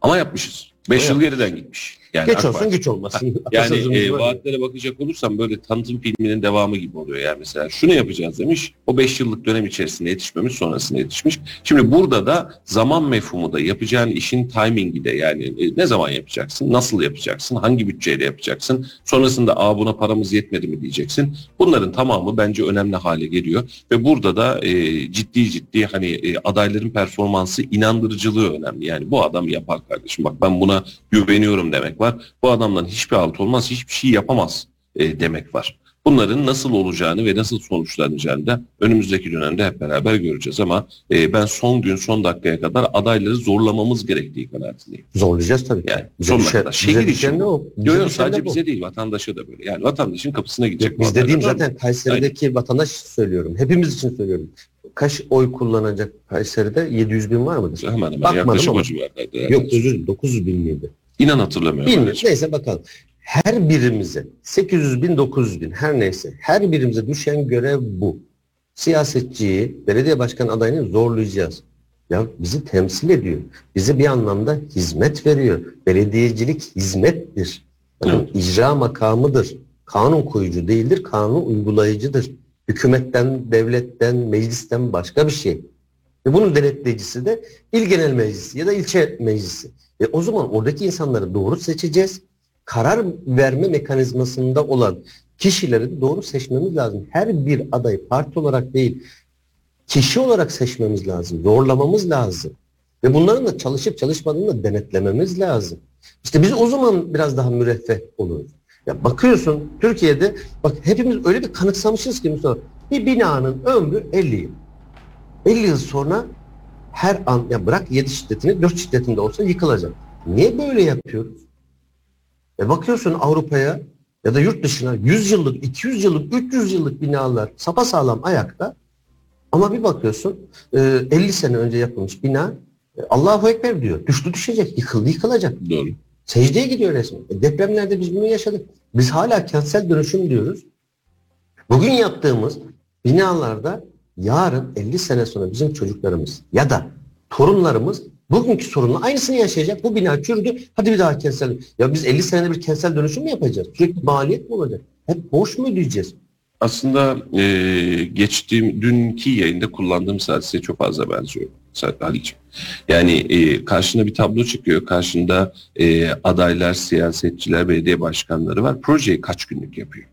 Ama yapmışız. 5 yıl geriden gitmiş. Yani Geç AK olsun Parti. güç olmasın. Yani e, vaatlere bakacak olursam böyle tanıtım filminin devamı gibi oluyor. Yani mesela şunu yapacağız demiş. O 5 yıllık dönem içerisinde yetişmemiş sonrasında yetişmiş. Şimdi burada da zaman mefhumu da yapacağın işin timingi de yani e, ne zaman yapacaksın, nasıl yapacaksın, hangi bütçeyle yapacaksın. Sonrasında aa buna paramız yetmedi mi diyeceksin. Bunların tamamı bence önemli hale geliyor. Ve burada da e, ciddi ciddi hani e, adayların performansı inandırıcılığı önemli. Yani bu adam yapar kardeşim. Bak ben buna güveniyorum demek var bu adamdan hiçbir alt olmaz, hiçbir şey yapamaz e, demek var. Bunların nasıl olacağını ve nasıl sonuçlanacağını da önümüzdeki dönemde hep beraber göreceğiz ama e, ben son gün son dakikaya kadar adayları zorlamamız gerektiği kanaatindeyim. Zorlayacağız tabii. Yani Bize sonuna düşen- kadar. Şehir için de o. Bize Yok de sadece bize değil vatandaşa da böyle. Yani vatandaşın kapısına gidecek. Yok, biz dediğim zaten Kayseri'deki vatandaş söylüyorum. Hepimiz için söylüyorum. Kaç oy kullanacak Kayseri'de? 700 bin var mıdır? Hemen hemen Bakmadım yaklaşık o civarlarda. Yok özür dilerim 900 bin miydi? İnan hatırlamıyorum. Bilmiyorum. Neyse bakalım. Her birimize 800 bin 900 bin her neyse her birimize düşen görev bu. Siyasetçiyi, belediye başkan adayını zorlayacağız. Ya bizi temsil ediyor. Bize bir anlamda hizmet veriyor. Belediyecilik hizmettir. Yani icra makamıdır. Kanun koyucu değildir, kanun uygulayıcıdır. Hükümetten, devletten, meclisten başka bir şey. Ve bunun denetleyicisi de il genel meclisi ya da ilçe meclisi. E o zaman oradaki insanları doğru seçeceğiz. Karar verme mekanizmasında olan kişileri doğru seçmemiz lazım. Her bir adayı parti olarak değil, kişi olarak seçmemiz lazım. Zorlamamız lazım. Ve bunların da çalışıp çalışmadığını da denetlememiz lazım. İşte biz o zaman biraz daha müreffeh oluruz. Ya bakıyorsun Türkiye'de bak hepimiz öyle bir kanıksamışız ki Mustafa. Bir binanın ömrü 50 yıl. 50 yıl sonra her an ya bırak 7 şiddetini 4 şiddetinde olsa yıkılacak. Niye böyle yapıyoruz? E bakıyorsun Avrupa'ya ya da yurt dışına 100 yıllık, 200 yıllık, 300 yıllık binalar sapasağlam ayakta. Ama bir bakıyorsun e, 50 sene önce yapılmış bina e, Allahu Ekber diyor. Düştü düşecek, yıkıldı yıkılacak. Doğru. Secdeye gidiyor resmen. E, depremlerde biz bunu yaşadık. Biz hala kentsel dönüşüm diyoruz. Bugün yaptığımız binalarda yarın 50 sene sonra bizim çocuklarımız ya da torunlarımız bugünkü sorunla aynısını yaşayacak. Bu bina çürüdü. Hadi bir daha kentsel. Ya biz 50 senede bir kentsel dönüşüm mü yapacağız? Sürekli maliyet mi olacak? Hep boş mu ödeyeceğiz? Aslında e, geçtiğim dünkü yayında kullandığım hadiseye çok fazla benziyor Halil'ciğim. Yani e, karşına bir tablo çıkıyor. Karşında e, adaylar, siyasetçiler, belediye başkanları var. Projeyi kaç günlük yapıyor?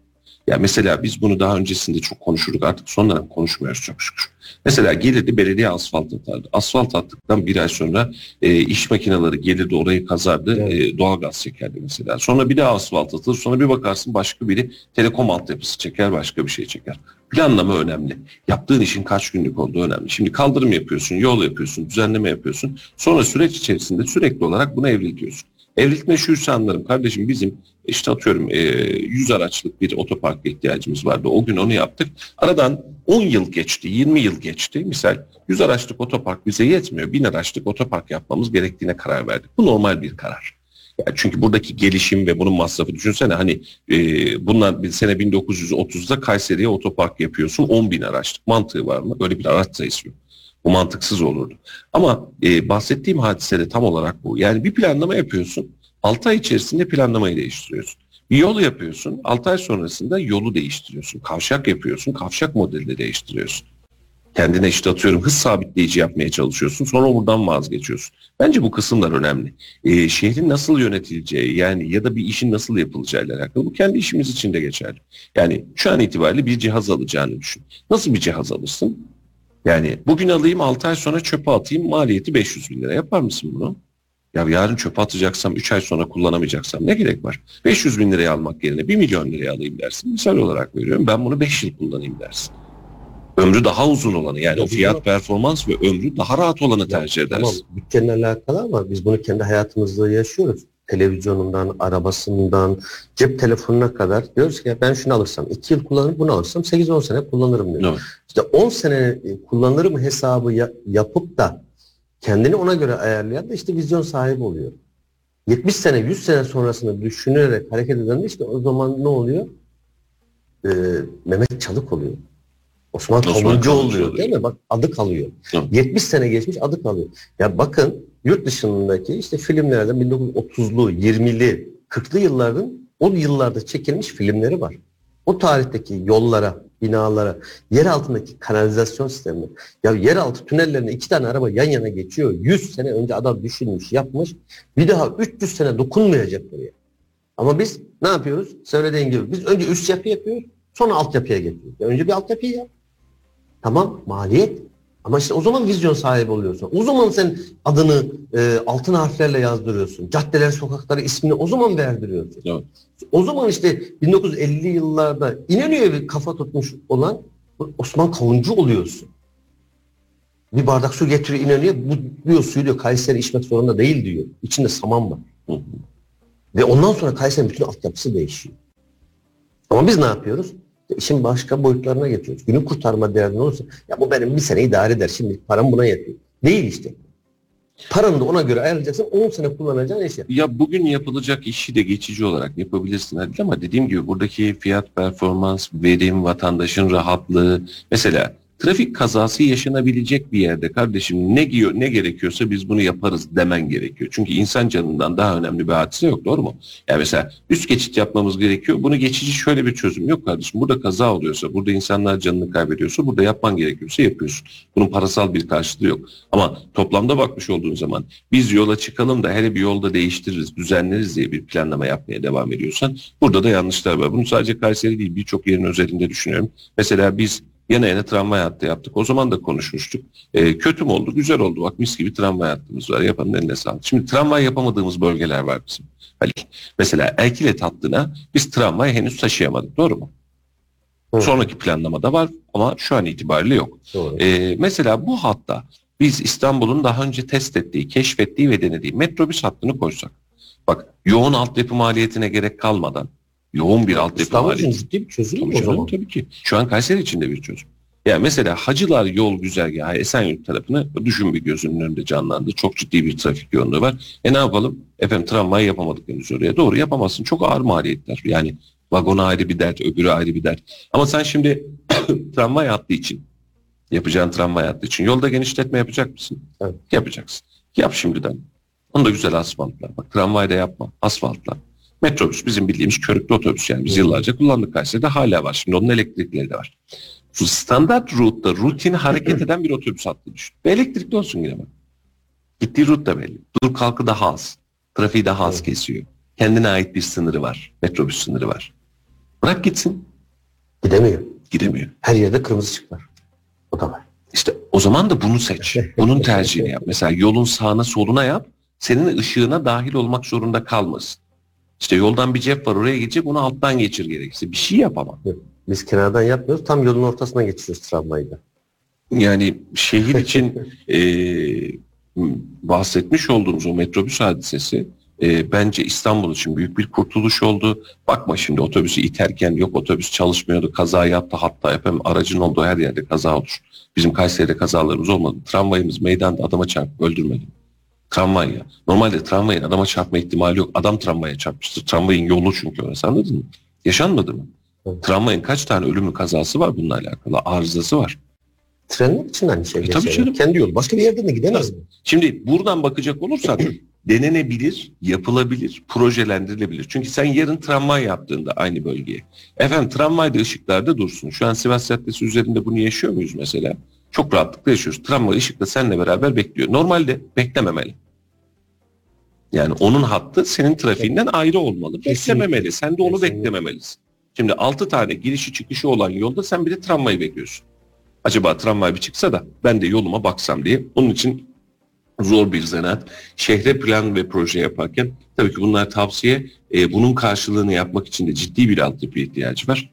Ya mesela biz bunu daha öncesinde çok konuşurduk. Artık son dönem konuşmuyoruz çok şükür. Mesela gelirdi belediye asfalt atardı. Asfalt attıktan bir ay sonra e, iş makineleri gelirdi orayı kazardı. Evet. E, doğalgaz çekerdi mesela. Sonra bir daha asfalt atılır. Sonra bir bakarsın başka biri telekom altyapısı çeker başka bir şey çeker. Planlama önemli. Yaptığın işin kaç günlük olduğu önemli. Şimdi kaldırım yapıyorsun, yol yapıyorsun, düzenleme yapıyorsun. Sonra süreç içerisinde sürekli olarak bunu evriltiyorsun. Evlilik meşhursa anlarım. Kardeşim bizim işte atıyorum e, 100 araçlık bir otopark ihtiyacımız vardı. O gün onu yaptık. Aradan 10 yıl geçti, 20 yıl geçti. Misal 100 araçlık otopark bize yetmiyor. 1000 araçlık otopark yapmamız gerektiğine karar verdik. Bu normal bir karar. Yani çünkü buradaki gelişim ve bunun masrafı düşünsene hani e, bundan bir sene 1930'da Kayseri'ye otopark yapıyorsun 10 bin araçlık mantığı var mı? Böyle bir araç sayısı yok. Bu mantıksız olurdu. Ama e, bahsettiğim hadise de tam olarak bu. Yani bir planlama yapıyorsun. 6 ay içerisinde planlamayı değiştiriyorsun. Bir yol yapıyorsun. 6 ay sonrasında yolu değiştiriyorsun. Kavşak yapıyorsun. Kavşak modelini değiştiriyorsun. Kendine işte atıyorum hız sabitleyici yapmaya çalışıyorsun. Sonra buradan vazgeçiyorsun. Bence bu kısımlar önemli. Ee, şehrin nasıl yönetileceği yani ya da bir işin nasıl yapılacağıyla alakalı. Bu kendi işimiz için de geçerli. Yani şu an itibariyle bir cihaz alacağını düşün. Nasıl bir cihaz alırsın? Yani bugün alayım 6 ay sonra çöpe atayım maliyeti 500 bin lira. Yapar mısın bunu? Ya yarın çöpe atacaksam 3 ay sonra kullanamayacaksam ne gerek var? 500 bin liraya almak yerine 1 milyon liraya alayım dersin. Misal olarak veriyorum ben bunu 5 yıl kullanayım dersin. Ömrü daha uzun olanı yani Ya o fiyat performans ve ömrü daha rahat olanı tercih Tamam edersin. bütçenin alakalı ama biz bunu kendi hayatımızda yaşıyoruz. Televizyonundan, arabasından, cep telefonuna kadar diyoruz ki ben şunu alırsam 2 yıl kullanırım bunu alırsam 8-10 sene kullanırım diyor. Evet. İşte 10 sene e, kullanırım hesabı ya- yapıp da kendini ona göre ayarlayan da işte vizyon sahibi oluyor. 70 sene 100 sene sonrasını düşünerek hareket eden de işte o zaman ne oluyor? Ee, Mehmet Çalık oluyor. Osman, Osman Kavuncu oluyor. değil mi? Bak adı kalıyor. Hı. 70 sene geçmiş adı kalıyor. Ya bakın yurt dışındaki işte filmlerden 1930'lu, 20'li, 40'lı yılların o yıllarda çekilmiş filmleri var. O tarihteki yollara, binalara, yer altındaki kanalizasyon sistemi. Ya yeraltı tünellerine iki tane araba yan yana geçiyor. 100 sene önce adam düşünmüş, yapmış. Bir daha 300 sene dokunmayacak buraya. Ama biz ne yapıyoruz? Söylediğin gibi biz önce üst yapı yapıyoruz, sonra altyapıya geçiyoruz. Önce bir altyapıyı yap. Tamam maliyet. Ama işte o zaman vizyon sahibi oluyorsun. O zaman sen adını e, altın harflerle yazdırıyorsun. Caddeler, sokakları ismini o zaman verdiriyorsun. Evet. O zaman işte 1950'li yıllarda İnönü'ye bir kafa tutmuş olan Osman Kavuncu oluyorsun. Bir bardak su getiriyor İnönü'ye. Bu diyor suyu diyor Kayseri içmek zorunda değil diyor. İçinde saman var. Hı hı. Ve ondan sonra Kayseri'nin bütün altyapısı değişiyor. Ama biz ne yapıyoruz? İşin başka boyutlarına geçiyoruz. Günü kurtarma derdin olursa ya bu benim bir sene idare eder. Şimdi param buna yetiyor. Değil işte. Paranı da ona göre ayarlayacaksın. 10 sene kullanacağın eşya. Ya bugün yapılacak işi de geçici olarak yapabilirsin Halil ama dediğim gibi buradaki fiyat performans, verim, vatandaşın rahatlığı mesela trafik kazası yaşanabilecek bir yerde kardeşim ne giyiyor ne gerekiyorsa biz bunu yaparız demen gerekiyor. Çünkü insan canından daha önemli bir hadise yok doğru mu? Yani mesela üst geçit yapmamız gerekiyor. Bunu geçici şöyle bir çözüm yok kardeşim. Burada kaza oluyorsa, burada insanlar canını kaybediyorsa, burada yapman gerekiyorsa yapıyorsun. Bunun parasal bir karşılığı yok. Ama toplamda bakmış olduğun zaman biz yola çıkalım da hele bir yolda değiştiririz, düzenleriz diye bir planlama yapmaya devam ediyorsan burada da yanlışlar var. Bunu sadece Kayseri değil birçok yerin özelinde düşünüyorum. Mesela biz yana yana tramvay hattı yaptık. O zaman da konuşmuştuk. Ee, kötü mü oldu? Güzel oldu. Bak mis gibi tramvay hattımız var. Yapanın eline sağlık. Şimdi tramvay yapamadığımız bölgeler var bizim. Halil. Mesela Erkilet hattına biz tramvay henüz taşıyamadık. Doğru mu? Hı. Sonraki planlamada var ama şu an itibariyle yok. Doğru. Ee, mesela bu hatta biz İstanbul'un daha önce test ettiği, keşfettiği ve denediği metrobüs hattını koysak. Bak yoğun altyapı maliyetine gerek kalmadan yoğun bir altyapı İstanbul için ciddi bir çözüm Tabii o canım, zaman. tabii ki. Şu an Kayseri için de bir çözüm. Yani mesela Hacılar yol güzergahı Esenyurt tarafını düşün bir gözünün önünde canlandı. Çok ciddi bir trafik yoğunluğu var. E ne yapalım? Efendim tramvay yapamadık henüz oraya. Doğru yapamazsın. Çok ağır maliyetler. Yani vagona ayrı bir dert, öbürü ayrı bir dert. Ama sen şimdi tramvay hattı için yapacağın tramvay hattı için yolda genişletme yapacak mısın? Evet. Yapacaksın. Yap şimdiden. Onu da güzel asfaltla. Bak tramvayda yapma. Asfaltla. Metrobüs bizim bildiğimiz körüklü otobüs yani biz yıllarca kullandık Kayseri'de hala var. Şimdi onun elektrikleri de var. Şu standart route'da rutin hareket eden bir otobüs hattı düşün. Ve elektrikli olsun yine bak. Gittiği route da belli. Dur kalkı daha az. Trafiği daha az kesiyor. Kendine ait bir sınırı var. Metrobüs sınırı var. Bırak gitsin. Gidemiyor. Gidemiyor. Her yerde kırmızı ışık var. O da var. İşte o zaman da bunu seç. Bunun tercihini yap. Mesela yolun sağına soluna yap. Senin ışığına dahil olmak zorunda kalmasın. İşte yoldan bir cep var oraya gidecek onu alttan geçir gerekirse. Bir şey yap ama. Biz kenardan yapmıyoruz. Tam yolun ortasına geçiyoruz tramvayı da. Yani şehir için e, bahsetmiş olduğumuz o metrobüs hadisesi e, bence İstanbul için büyük bir kurtuluş oldu. Bakma şimdi otobüsü iterken yok otobüs çalışmıyordu kaza yaptı hatta yapayım aracın olduğu her yerde kaza olur. Bizim Kayseri'de kazalarımız olmadı. Tramvayımız meydanda adama çarpıp öldürmedi. Tramvay ya. Normalde tramvayın adama çarpma ihtimali yok. Adam tramvaya çarpmıştır. Tramvayın yolu çünkü orası anladın mı? Yaşanmadı mı? Evet. Tramvayın kaç tane ölümlü kazası var bununla alakalı? Arızası var. Trenler için aynı şey E, tabii canım. Kendi yolu. Başka bir yerden de gidemez mi? Şimdi buradan bakacak olursak denenebilir, yapılabilir, projelendirilebilir. Çünkü sen yarın tramvay yaptığında aynı bölgeye. Efendim tramvayda ışıklarda dursun. Şu an Sivas Caddesi üzerinde bunu yaşıyor muyuz mesela? Çok rahatlıkla yaşıyoruz. Tramvay ışıkta seninle beraber bekliyor. Normalde beklememeli. Yani onun hattı senin trafiğinden ayrı olmalı. Kesinlikle. Beklememeli. Sen de onu Kesinlikle. beklememelisin. Şimdi 6 tane girişi çıkışı olan yolda sen bir de tramvayı bekliyorsun. Acaba tramvay bir çıksa da ben de yoluma baksam diye. Onun için zor bir zanaat. Şehre plan ve proje yaparken tabii ki bunlar tavsiye. E, bunun karşılığını yapmak için de ciddi bir altyapı ihtiyacı var.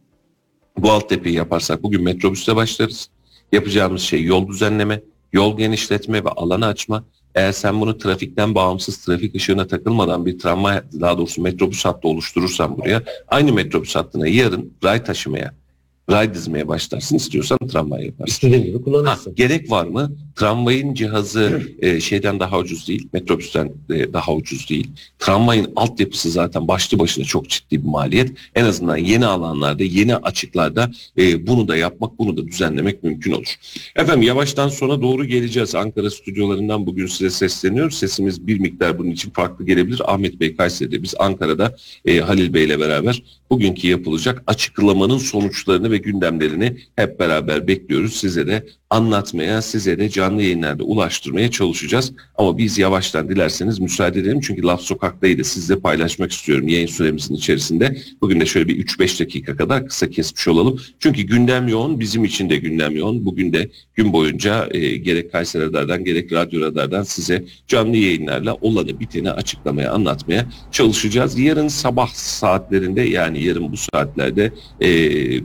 Bu altyapıyı yaparsak bugün metrobüste başlarız. Yapacağımız şey yol düzenleme, yol genişletme ve alanı açma. Eğer sen bunu trafikten bağımsız trafik ışığına takılmadan bir tramvay daha doğrusu metrobüs hattı oluşturursan buraya aynı metrobüs hattına yarın ray taşımaya, ray dizmeye başlarsın istiyorsan tramvay yaparsın. İstediğin gibi Ha, kullanırsın. gerek var mı? Tramvayın cihazı e, şeyden daha ucuz değil, metrobüsten e, daha ucuz değil. Tramvayın altyapısı zaten başlı başına çok ciddi bir maliyet. En azından yeni alanlarda, yeni açıklarda e, bunu da yapmak, bunu da düzenlemek mümkün olur. Efendim yavaştan sona doğru geleceğiz. Ankara stüdyolarından bugün size sesleniyoruz. Sesimiz bir miktar bunun için farklı gelebilir. Ahmet Bey Kayseri'de, biz Ankara'da e, Halil Bey ile beraber bugünkü yapılacak açıklamanın sonuçlarını ve gündemlerini hep beraber bekliyoruz. Size de anlatmaya, size de canlı yayınlarda ulaştırmaya çalışacağız. Ama biz yavaştan dilerseniz müsaade edelim. Çünkü Laf Sokak'taydı sizle paylaşmak istiyorum yayın süremizin içerisinde. Bugün de şöyle bir 3-5 dakika kadar kısa kesmiş olalım. Çünkü gündem yoğun, bizim için de gündem yoğun. Bugün de gün boyunca e, gerek Kayseri Radar'dan gerek Radyo Radar'dan size canlı yayınlarla olanı biteni açıklamaya, anlatmaya çalışacağız. Yarın sabah saatlerinde yani yarın bu saatlerde e,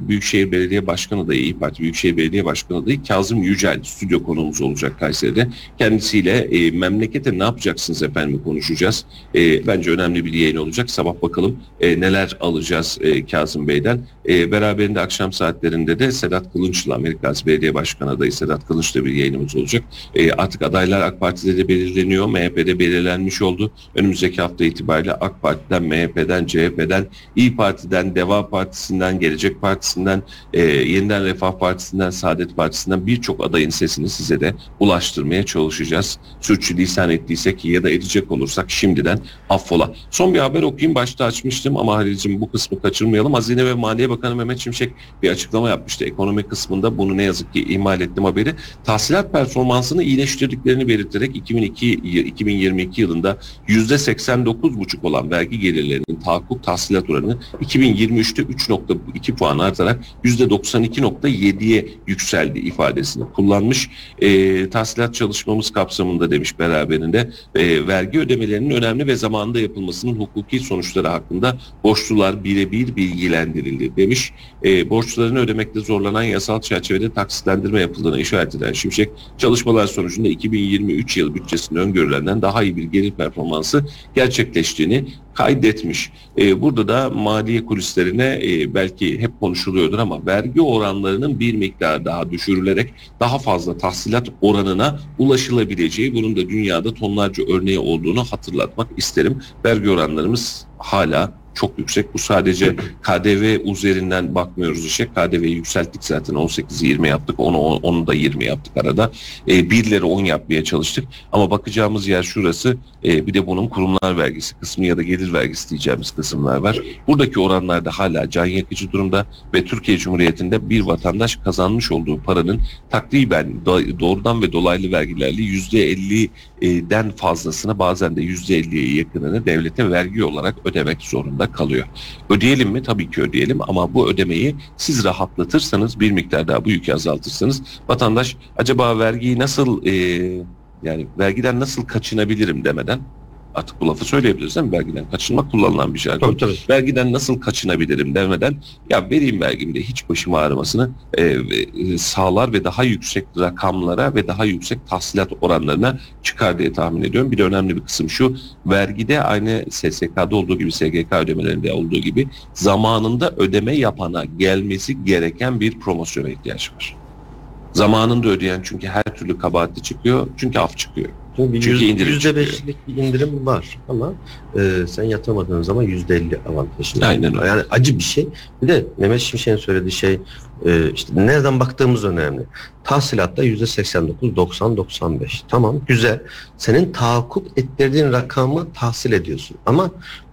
Büyükşehir Belediye Başkanı adayı, İYİ Parti Büyükşehir Belediye Başkanı adayı Kazım Yücel stüdyo konuğumuz olacak Kayseri'de. Kendisiyle e, memlekete ne yapacaksınız efendim konuşacağız. E, bence önemli bir yayın olacak. Sabah bakalım e, neler alacağız e, Kazım Bey'den. E, beraberinde akşam saatlerinde de Sedat Kılınç'la Amerika Belediye Başkanı adayı Sedat Kılınç'la bir yayınımız olacak. E, artık adaylar AK Parti'de de belirleniyor. MHP'de belirlenmiş oldu. Önümüzdeki hafta itibariyle AK Parti'den, MHP'den, CHP'den, İyi Parti'den, Deva Partisi'nden, Gelecek Partisi'nden, e, Yeniden Refah Partisi'nden, Saadet Partisi'nden birçok adayın sesini size de ulaştırmaya çalışacağız. Sürçülisan ettiysek ya da edecek olursak şimdiden affola. Son bir haber okuyayım. Başta açmıştım ama Halil'cim bu kısmı kaçırmayalım. Hazine ve Maliye Bakanı Mehmet Şimşek bir açıklama yapmıştı. Ekonomi kısmında bunu ne yazık ki ihmal ettim haberi. Tahsilat performansını iyileştirdiklerini belirterek 2002 2022 yılında %89,5 olan vergi gelirlerinin tahakkuk tahsilat oranı 2023'te 3.2 puan artarak %92.7'ye yükseldi ifadesini kullanmış. E, tahsilat çalışmamız kapsamında demiş beraberinde e, vergi ödemelerinin önemli ve zamanında yapılmasının hukuki sonuçları hakkında borçlular birebir bilgilendirildi demiş. E, borçlarını ödemekte zorlanan yasal çerçevede taksitlendirme yapıldığına işaret eden Şimşek çalışmalar sonucunda 2023 yıl bütçesinde öngörülenden daha iyi bir gelir performansı gerçekleştiğini kaydetmiş. E, burada da maliye kulislerine e, belki hep konuşuluyordur ama vergi oranlarının bir miktar daha düşürülerek daha fazla tahsilat oranına ulaşılabileceği bunun da dünyada tonlarca örneği olduğunu hatırlatmak isterim. Vergi oranlarımız hala çok yüksek. Bu sadece KDV üzerinden bakmıyoruz işe. KDV'yi yükselttik zaten 18'i 20 yaptık. Onu, onu da 20 yaptık arada. E, birleri 10 yapmaya çalıştık. Ama bakacağımız yer şurası. E, bir de bunun kurumlar vergisi kısmı ya da gelir vergisi diyeceğimiz kısımlar var. Buradaki oranlar da hala can yakıcı durumda ve Türkiye Cumhuriyeti'nde bir vatandaş kazanmış olduğu paranın takriben do- doğrudan ve dolaylı vergilerle %50'den fazlasını bazen de %50'ye yakınını devlete vergi olarak ödemek zorunda kalıyor. Ödeyelim mi? Tabii ki ödeyelim ama bu ödemeyi siz rahatlatırsanız bir miktar daha bu yükü azaltırsanız vatandaş acaba vergiyi nasıl e, yani vergiden nasıl kaçınabilirim demeden Artık bu lafı söyleyebiliriz değil mi? Vergiden kaçınmak kullanılan bir jargon. Tabii tabii. Vergiden nasıl kaçınabilirim demeden ya vereyim vergimde hiç başım ağrımasını e, e, sağlar ve daha yüksek rakamlara ve daha yüksek tahsilat oranlarına çıkar diye tahmin ediyorum. Bir de önemli bir kısım şu vergide aynı SSK'da olduğu gibi SGK ödemelerinde olduğu gibi zamanında ödeme yapana gelmesi gereken bir promosyona ihtiyaç var. Zamanında ödeyen çünkü her türlü kabahatli çıkıyor çünkü af çıkıyor. Bir Çünkü yüz- indirim yüzde beşlik bir indirim var ama e, sen yatırmadığın zaman yüzde elli avantajın. Aynen öyle. Yani acı bir şey. Bir de Mehmet Şimşek'in söylediği şey e, işte nereden baktığımız önemli. Tahsilatta yüzde 89, 90, 95. Tamam güzel. Senin tahakkuk ettirdiğin rakamı tahsil ediyorsun. Ama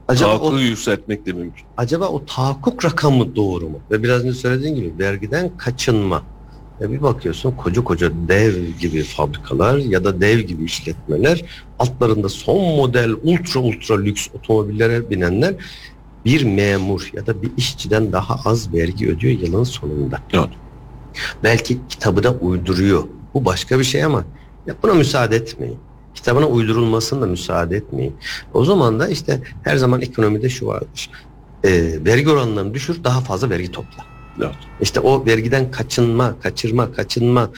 acaba o yükseltmek de mümkün. acaba o tahakkuk rakamı doğru mu? Ve biraz önce söylediğin gibi vergiden kaçınma. Ya bir bakıyorsun koca koca dev gibi fabrikalar ya da dev gibi işletmeler altlarında son model ultra ultra lüks otomobillere binenler bir memur ya da bir işçiden daha az vergi ödüyor yılın sonunda. Evet. Belki kitabına uyduruyor. Bu başka bir şey ama ya buna müsaade etmeyin. Kitabına uydurulmasına da müsaade etmeyin. O zaman da işte her zaman ekonomide şu vardır. Ee, vergi oranlarını düşür daha fazla vergi topla. Evet. İşte o vergiden kaçınma, kaçırma, kaçınma,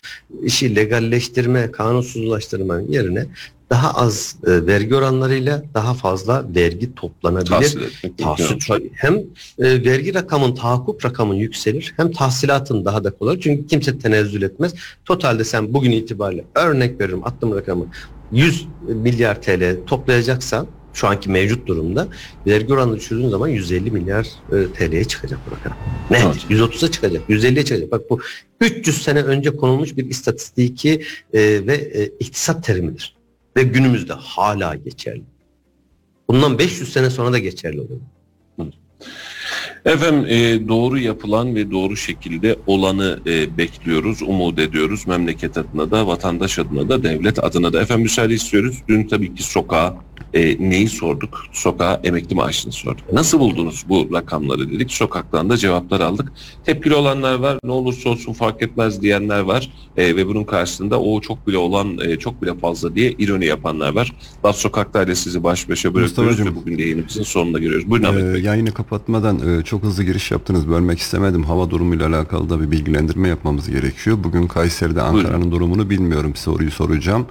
işi legalleştirme, kanunsuzlaştırma yerine daha az e, vergi oranlarıyla daha fazla vergi toplanabilir. Tahsil etmek Tahsil, hem e, vergi rakamın, tahakkuk rakamın yükselir hem tahsilatın daha da kolay. Çünkü kimse tenezzül etmez. Totalde sen bugün itibariyle örnek veririm attığım rakamı 100 milyar TL toplayacaksan şu anki mevcut durumda vergi oranını düşürdüğün zaman 150 milyar e, TL'ye çıkacak bu rakam. Net. Evet. 130'a çıkacak. 150'ye çıkacak. Bak bu 300 sene önce konulmuş bir istatistiki e, ve e, iktisat terimidir. Ve günümüzde hala geçerli. Bundan 500 sene sonra da geçerli olur. Efendim e, doğru yapılan ve doğru şekilde olanı e, bekliyoruz, umut ediyoruz. Memleket adına da, vatandaş adına da, devlet adına da. Efendim müsaade istiyoruz. Dün tabii ki sokağa e, neyi sorduk? Sokağa emekli maaşını sorduk. Nasıl buldunuz bu rakamları dedik. Sokaktan da cevaplar aldık. Tepkili olanlar var. Ne olursa olsun fark etmez diyenler var. E, ve bunun karşısında o çok bile olan, e, çok bile fazla diye ironi yapanlar var. Laf Sokak'ta ile sizi baş başa bırakıyoruz ve bugün de yayınımızın sonuna giriyoruz. Buyurun Ahmet Ee, Bey. yayını kapatmadan e, çok hızlı giriş yaptınız. Bölmek istemedim. Hava durumuyla alakalı da bir bilgilendirme yapmamız gerekiyor. Bugün Kayseri'de Ankara'nın durumunu bilmiyorum. Soruyu soracağım.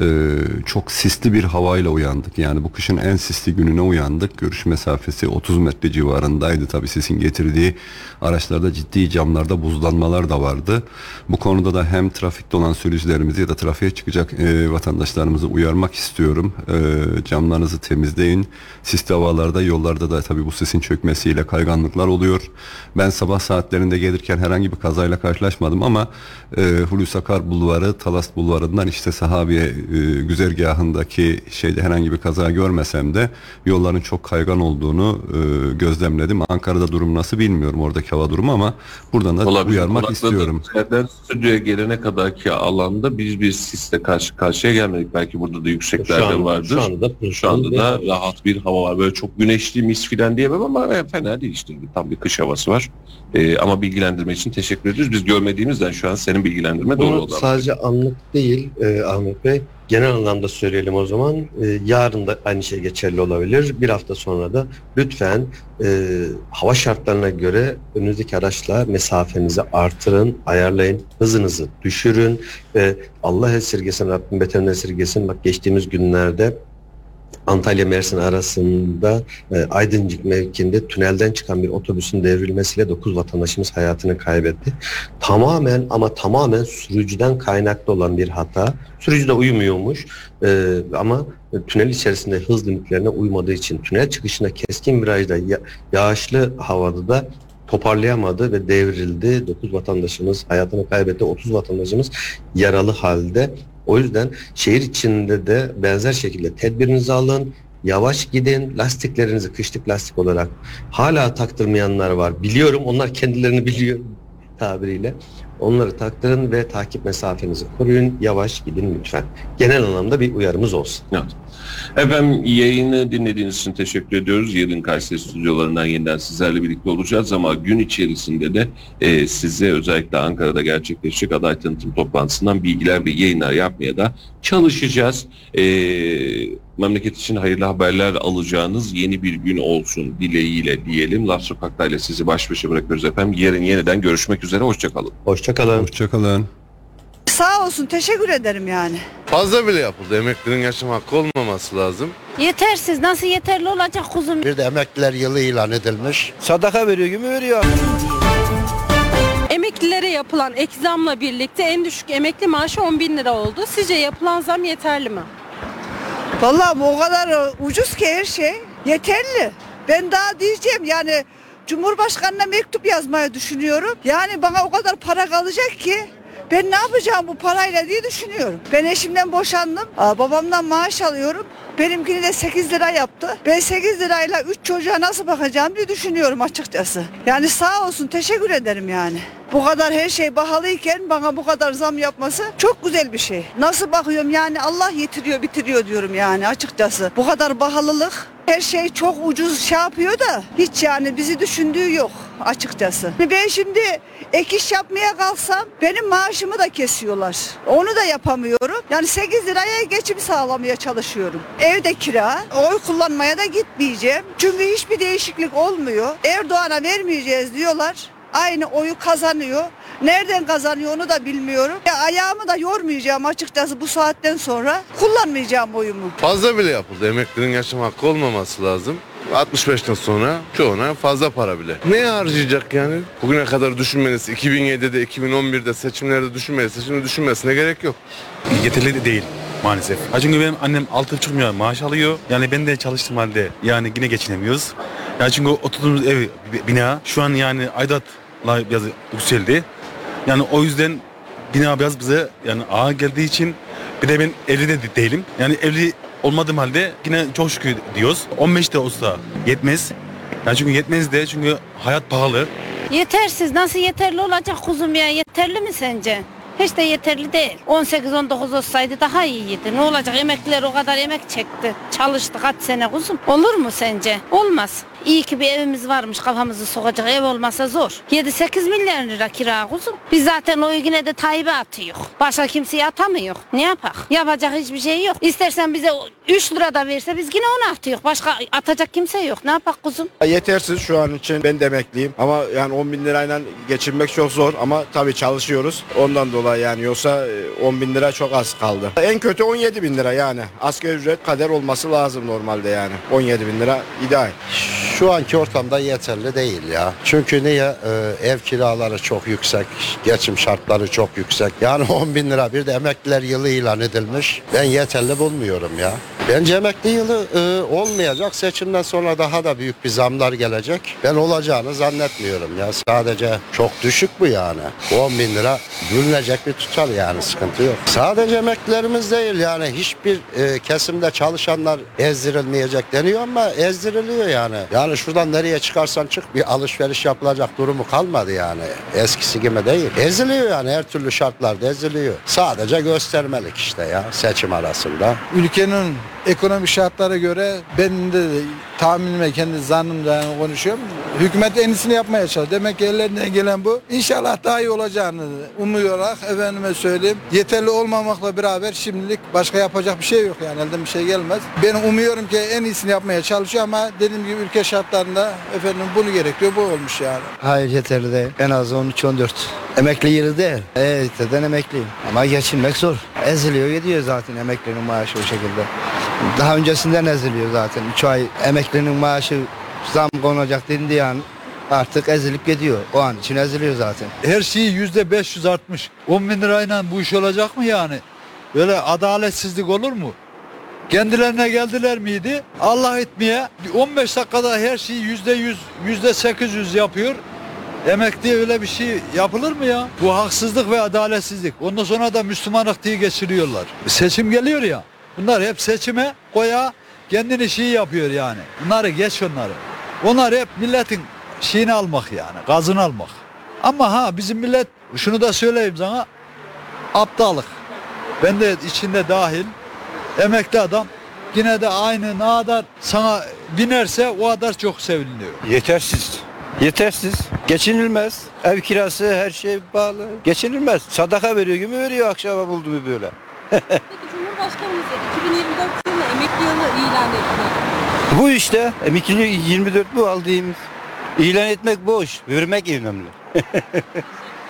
Ee, çok sisli bir havayla uyandık. Yani bu kışın en sisli gününe uyandık. Görüş mesafesi 30 metre civarındaydı. Tabii sesin getirdiği araçlarda ciddi camlarda buzlanmalar da vardı. Bu konuda da hem trafikte olan sürücülerimizi ya da trafiğe çıkacak e, vatandaşlarımızı uyarmak istiyorum. E, camlarınızı temizleyin. Sisli havalarda yollarda da tabii bu sesin çökmesiyle kayganlıklar oluyor. Ben sabah saatlerinde gelirken herhangi bir kazayla karşılaşmadım ama e, Hulusi Akar Bulvarı, Talas Bulvarı'ndan işte Sahabiye e, güzergahındaki şeyde herhangi bir kaza görmesem de yolların çok kaygan olduğunu e, gözlemledim. Ankara'da durum nasıl bilmiyorum oradaki hava durumu ama buradan da Olabilir. uyarmak istiyorum. yerden stüdyoya gelene kadarki alanda biz bir sisle karşı karşıya gelmedik. Belki burada da yükseklerde Şu an- vardır. Şu anda, da Şu anda da rahat bir hava var. Böyle çok güneşli mis filan diyemem ama e, fena değil işte. Tam bir kış havası var. E, ama bilgilendirme için teşekkür ediyoruz. Biz görmediğimizden şu an senin bilgilendirme doğru Bunu oldu. sadece anlık değil e, Ahmet Bey. Genel anlamda söyleyelim o zaman. E, yarın da aynı şey geçerli olabilir. Bir hafta sonra da lütfen e, hava şartlarına göre önünüzdeki araçla mesafenizi artırın, ayarlayın, hızınızı düşürün. Ve Allah esirgesin, Rabbim beterinden esirgesin. Bak geçtiğimiz günlerde Antalya Mersin arasında e, Aydıncık mevkinde tünelden çıkan bir otobüsün devrilmesiyle 9 vatandaşımız hayatını kaybetti. Tamamen ama tamamen sürücüden kaynaklı olan bir hata. Sürücü de uyumuyormuş e, ama tünel içerisinde hız limitlerine uymadığı için tünel çıkışında keskin virajda ya- yağışlı havada da toparlayamadı ve devrildi. 9 vatandaşımız hayatını kaybetti. 30 vatandaşımız yaralı halde. O yüzden şehir içinde de benzer şekilde tedbirinizi alın. Yavaş gidin. Lastiklerinizi kışlık lastik olarak hala taktırmayanlar var. Biliyorum onlar kendilerini biliyor tabiriyle. Onları taktırın ve takip mesafenizi koruyun. Yavaş gidin lütfen. Genel anlamda bir uyarımız olsun. Evet. Efendim yayını dinlediğiniz için teşekkür ediyoruz. Yarın Kayseri stüdyolarından yeniden sizlerle birlikte olacağız ama gün içerisinde de e, size özellikle Ankara'da gerçekleşecek aday tanıtım toplantısından bilgiler ve yayınlar yapmaya da çalışacağız. E, memleket için hayırlı haberler alacağınız yeni bir gün olsun dileğiyle diyelim. Laf Sokak'ta ile sizi baş başa bırakıyoruz efendim. Yarın yeniden görüşmek üzere. Hoşçakalın. Hoşçakalın. Hoşçakalın. Sağ olsun teşekkür ederim yani. Fazla bile yapıldı. Emeklinin yaşam hakkı olmaması lazım. Yetersiz nasıl yeterli olacak kuzum? Bir de emekliler yılı ilan edilmiş. Sadaka veriyor gibi veriyor. Emeklilere yapılan ek zamla birlikte en düşük emekli maaşı 10 bin lira oldu. Sizce yapılan zam yeterli mi? Vallahi o kadar ucuz ki her şey. Yeterli. Ben daha diyeceğim yani Cumhurbaşkanına mektup yazmayı düşünüyorum. Yani bana o kadar para kalacak ki ben ne yapacağım bu parayla diye düşünüyorum. Ben eşimden boşandım. Babamdan maaş alıyorum. Benimkini de 8 lira yaptı. Ben 8 lirayla 3 çocuğa nasıl bakacağım diye düşünüyorum açıkçası. Yani sağ olsun teşekkür ederim yani. Bu kadar her şey pahalıyken bana bu kadar zam yapması çok güzel bir şey. Nasıl bakıyorum yani Allah yetiriyor bitiriyor diyorum yani açıkçası. Bu kadar pahalılık her şey çok ucuz şey yapıyor da hiç yani bizi düşündüğü yok açıkçası. Ben şimdi ek iş yapmaya kalksam benim maaşımı da kesiyorlar. Onu da yapamıyorum. Yani 8 liraya geçim sağlamaya çalışıyorum. Evde kira, oy kullanmaya da gitmeyeceğim. Çünkü hiçbir değişiklik olmuyor. Erdoğan'a vermeyeceğiz diyorlar. Aynı oyu kazanıyor. Nereden kazanıyor onu da bilmiyorum. Ya ayağımı da yormayacağım açıkçası bu saatten sonra. Kullanmayacağım oyumu. Fazla bile yapıldı. Emeklinin yaşam hakkı olmaması lazım. 65'ten sonra çoğuna fazla para bile. Ne harcayacak yani? Bugüne kadar düşünmeniz, 2007'de, 2011'de seçimlerde düşünmesi, şimdi düşünmesine gerek yok. yeterli de değil maalesef. Ha çünkü benim annem 6,5 milyon maaş alıyor. Yani ben de çalıştığım halde yani yine geçinemiyoruz. Yani çünkü oturduğumuz ev bi- bina şu an yani aidatla biraz yükseldi. Yani o yüzden bina biraz bize yani ağır geldiği için bir de ben evli de değilim. Yani evli olmadığım halde yine çok şükür diyoruz. 15 de olsa yetmez. Yani çünkü yetmez de çünkü hayat pahalı. Yetersiz nasıl yeterli olacak kuzum ya? Yeterli mi sence? Hiç de yeterli değil. 18-19 olsaydı daha iyiydi. Ne olacak? Emekliler o kadar emek çekti. Çalıştı kaç sene kuzum. Olur mu sence? Olmaz. İyi ki bir evimiz varmış kafamızı sokacak ev olmasa zor. 7-8 milyar lira kira kuzum. Biz zaten o yine de Tayyip'e atıyor. Başka kimseye atamıyor. Ne yapak? Yapacak hiçbir şey yok. İstersen bize 3 lira da verse biz yine onu atıyor. Başka atacak kimse yok. Ne yapak kuzum? Yetersiz şu an için ben de emekliyim. Ama yani 10 bin lirayla geçinmek çok zor ama tabii çalışıyoruz. Ondan dolayı yani yoksa e, 10 bin lira çok az kaldı. En kötü 17 bin lira yani. Asgari ücret kader olması lazım normalde yani. 17 bin lira ideal. Şu anki ortamda yeterli değil ya. Çünkü niye? Ee, ev kiraları çok yüksek, geçim şartları çok yüksek. Yani 10 bin lira bir de emekliler yılı ilan edilmiş. Ben yeterli bulmuyorum ya. Bence emekli yılı e, olmayacak. Seçimden sonra daha da büyük bir zamlar gelecek. Ben olacağını zannetmiyorum ya. Sadece çok düşük bu yani. 10 bin lira gülünecek bir tutar yani sıkıntı yok. Sadece emeklilerimiz değil yani hiçbir e, kesimde çalışanlar ezdirilmeyecek deniyor ama ezdiriliyor yani. Yani şuradan nereye çıkarsan çık bir alışveriş yapılacak durumu kalmadı yani. Eskisi gibi değil. Eziliyor yani her türlü şartlarda eziliyor. Sadece göstermelik işte ya seçim arasında. Ülkenin ekonomik şartlara göre benim de tahminime kendi zannımla konuşuyorum. Hükümet en iyisini yapmaya çalışıyor. Demek ki ellerinden gelen bu. İnşallah daha iyi olacağını umuyarak efendime söyleyeyim. Yeterli olmamakla beraber şimdilik başka yapacak bir şey yok yani elden bir şey gelmez. Ben umuyorum ki en iyisini yapmaya çalışıyor ama dediğim gibi ülke şartlarında efendim bunu gerekiyor bu olmuş yani. Hayır yeterli değil. En az 13-14. Emekli yılı değil. Evet zaten emekliyim. Ama geçinmek zor. Eziliyor gidiyor zaten emeklinin maaşı o şekilde. Daha öncesinden eziliyor zaten. 3 ay emeklinin maaşı zam konacak dendiği an artık ezilip gidiyor. O an için eziliyor zaten. Her şeyi yüzde 500 artmış. 10 bin lirayla bu iş olacak mı yani? Böyle adaletsizlik olur mu? Kendilerine geldiler miydi? Allah etmeye 15 dakikada her şeyi yüzde 100, yüzde 800 yapıyor. Emekliye öyle bir şey yapılır mı ya? Bu haksızlık ve adaletsizlik. Ondan sonra da Müslümanlık diye geçiriyorlar. Seçim geliyor ya. Bunlar hep seçime koya kendini şey yapıyor yani. Bunları geç onları. Onlar hep milletin şeyini almak yani. Gazını almak. Ama ha bizim millet şunu da söyleyeyim sana aptallık. Ben de içinde dahil emekli adam yine de aynı ne kadar sana binerse o kadar çok seviniyor. Yetersiz. Yetersiz. Geçinilmez. Ev kirası her şey pahalı. Geçinilmez. Sadaka veriyor gibi veriyor akşama buldu mu böyle. Peki Cumhurbaşkanımız 2024 yılında emekli yılı ilan etti. Bu işte emekli 24 bu aldığımız. İlan etmek boş. Vermek önemli.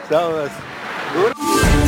Sağ olasın.